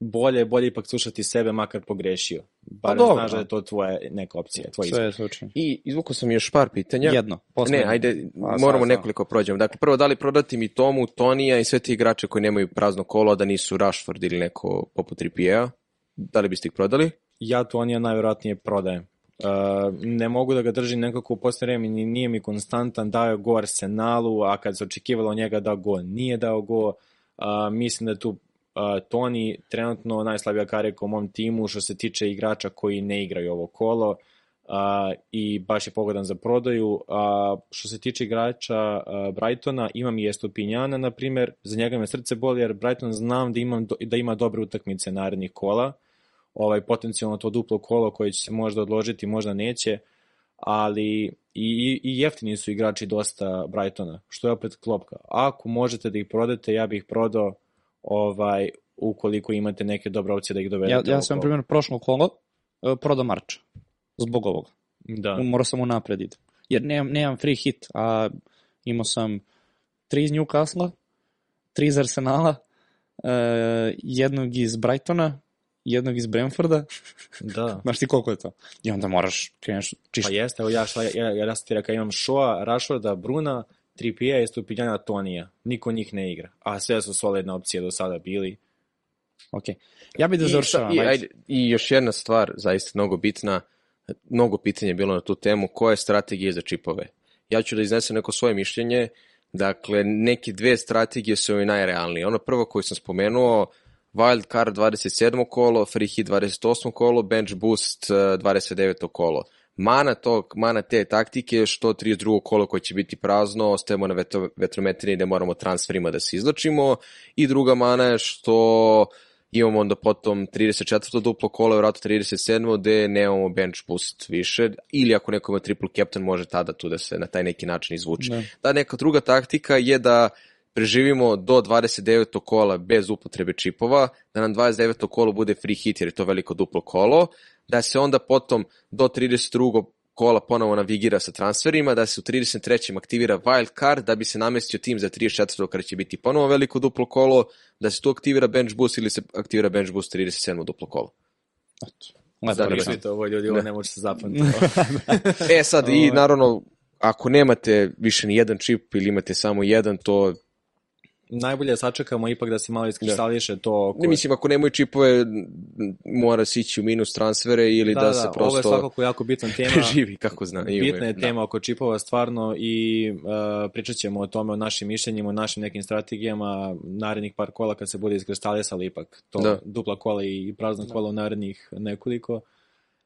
bolje, bolje ipak slušati sebe, makar pogrešio. Bar dobro, znaš da da. je to tvoje neka opcija, tvoj izbor. Sve je slučajno. I izvukao sam još par pitanja. Jedno. poslednje. Ne, ajde, A, moramo sad. nekoliko prođemo. Dakle, prvo, da li prodati mi Tomu, Tonija i sve ti igrače koji nemaju prazno kolo, da nisu Rashford ili neko poput Trippier-a? Da li biste ih prodali? Ja Tonija najvjerojatnije prodajem. Uh, ne mogu da ga držim nekako u posljednje vreme, ni- nije mi konstantan, dao je go Arsenalu, a kad se očekivalo njega da go, nije dao go. Uh, mislim da je tu Toni trenutno najslabija karika u mom timu što se tiče igrača koji ne igraju ovo kolo uh, i baš je pogodan za prodaju. A što se tiče igrača uh, Brightona, imam i Estupinjana, na primjer, za njega me srce boli jer Brighton znam da, imam, da ima dobre utakmice narednih kola, ovaj potencijalno to duplo kolo koje će se možda odložiti, možda neće, ali i, i, i jeftini su igrači dosta Brightona, što je opet klopka. Ako možete da ih prodate, ja bih ih prodao ovaj, ukoliko imate neke dobre opcije da ih dovedete. Ja, ja sam, na primjer, prošlo kolo e, prodao Marča. Zbog ovoga. Da. Morao sam unapred idem. Jer nemam, nemam free hit, a imao sam tri iz Newcastle, tri iz Arsenala, e, jednog iz Brightona, jednog iz Brentforda. da. Znaš ti koliko je to? I onda moraš kreneš čisto. Pa jeste, evo ja, šta, ja, ja, ja sam ti rekao, imam Shoa, Rashforda, Bruna, Trippier i Stupinjana Tonija. Niko njih ne igra. A sve su solidne opcije do sada bili. Ok. Ja bih da završavam. i, ajde. I još jedna stvar, zaista mnogo bitna, mnogo pitanja je bilo na tu temu, koja je strategija za čipove? Ja ću da iznesem neko svoje mišljenje, dakle, neke dve strategije su mi najrealnije. Ono prvo koju sam spomenuo, Wild Card 27. kolo, Free Hit 28. kolo, Bench Boost eh, 29. kolo. Mana, tog, mana te taktike je što 32. kolo koje će biti prazno, ostajemo na vetro, vetrometrini gde moramo transferima da se izlačimo i druga mana je što imamo onda potom 34. duplo kolo, vjerojatno 37. gde nemamo bench boost više, ili ako neko ima triple captain može tada tu da se na taj neki način izvuče. Da. Da, neka druga taktika je da preživimo do 29. kola bez upotrebe čipova, da nam 29. kolo bude free hit jer je to veliko duplo kolo, da se onda potom do 32. kola ponovo navigira sa transferima, da se u 33. aktivira wild card, da bi se namestio tim za 34. kada će biti ponovo veliko duplo kolo, da se tu aktivira bench boost ili se aktivira bench boost 37. duplo kolo. Lepo Da, rečeno. Svi to ovo ljudi, ovo Da. ne može se zapamtiti. E sad, i naravno, ako nemate više ni jedan čip ili imate samo jedan, to Najbolje je sačekamo ipak da se malo iskristališe to oko... Ne mislim, ako nemaju čipove, mora se ići u minus transfere ili da, da, se da, prosto ovo je svakako jako bitna tema. preživi, kako zna. imaju. Bitna je Da. tema oko čipova stvarno i uh, pričat ćemo o tome, o našim mišljenjima, o našim nekim strategijama narednih par kola kad se bude iskristalisali ipak to Da. dupla kola i prazna kola u narednih nekoliko.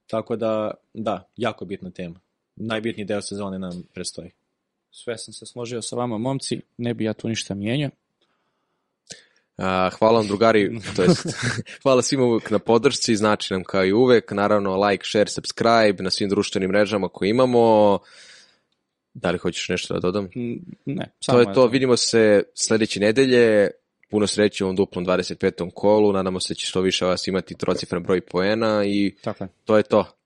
Tako da, da, jako bitna tema. Najbitniji deo sezone nam predstoji. Sve sam se složio sa vama, momci. Ne bi ja tu ništa mijenjao. Hvala vam drugari, to jest, hvala svima uvek na podršci, znači nam kao i uvek, naravno like, share, subscribe na svim društvenim mrežama koje imamo. Da li hoćeš nešto da dodam? Ne, To samo je to, vidimo se sledeće nedelje, puno sreće u ovom duplom 25. kolu, nadamo se da će što više vas imati trocifren broj poena i Tako je. to je to.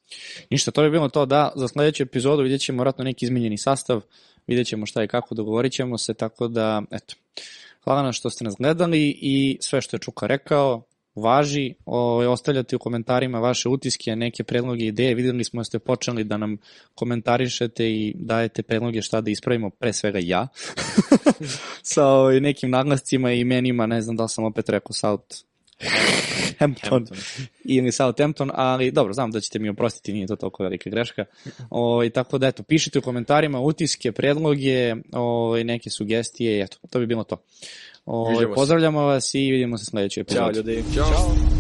Ništa, to bi bilo to da za sledeću epizodu vidjet ćemo vratno neki izmenjeni sastav, vidjet ćemo šta i kako, dogovorit ćemo se, tako da, eto, hvala nam što ste nas gledali i sve što je Čuka rekao, važi, o, ostavljate u komentarima vaše utiske, neke predloge, ideje, videli smo da ste počeli da nam komentarišete i dajete predloge šta da ispravimo, pre svega ja, sa ovaj, nekim naglascima i imenima, ne znam da li sam opet rekao South Hampton Hampton. ili Southampton, ali dobro, znam da ćete mi oprostiti, nije to toliko velika greška. O, i tako da, eto, pišite u komentarima utiske, predloge, o, neke sugestije, eto, to bi bilo to. O, Viđemo se. pozdravljamo vas i vidimo se sledećoj epizodi. Ćao ljudi. Ćao.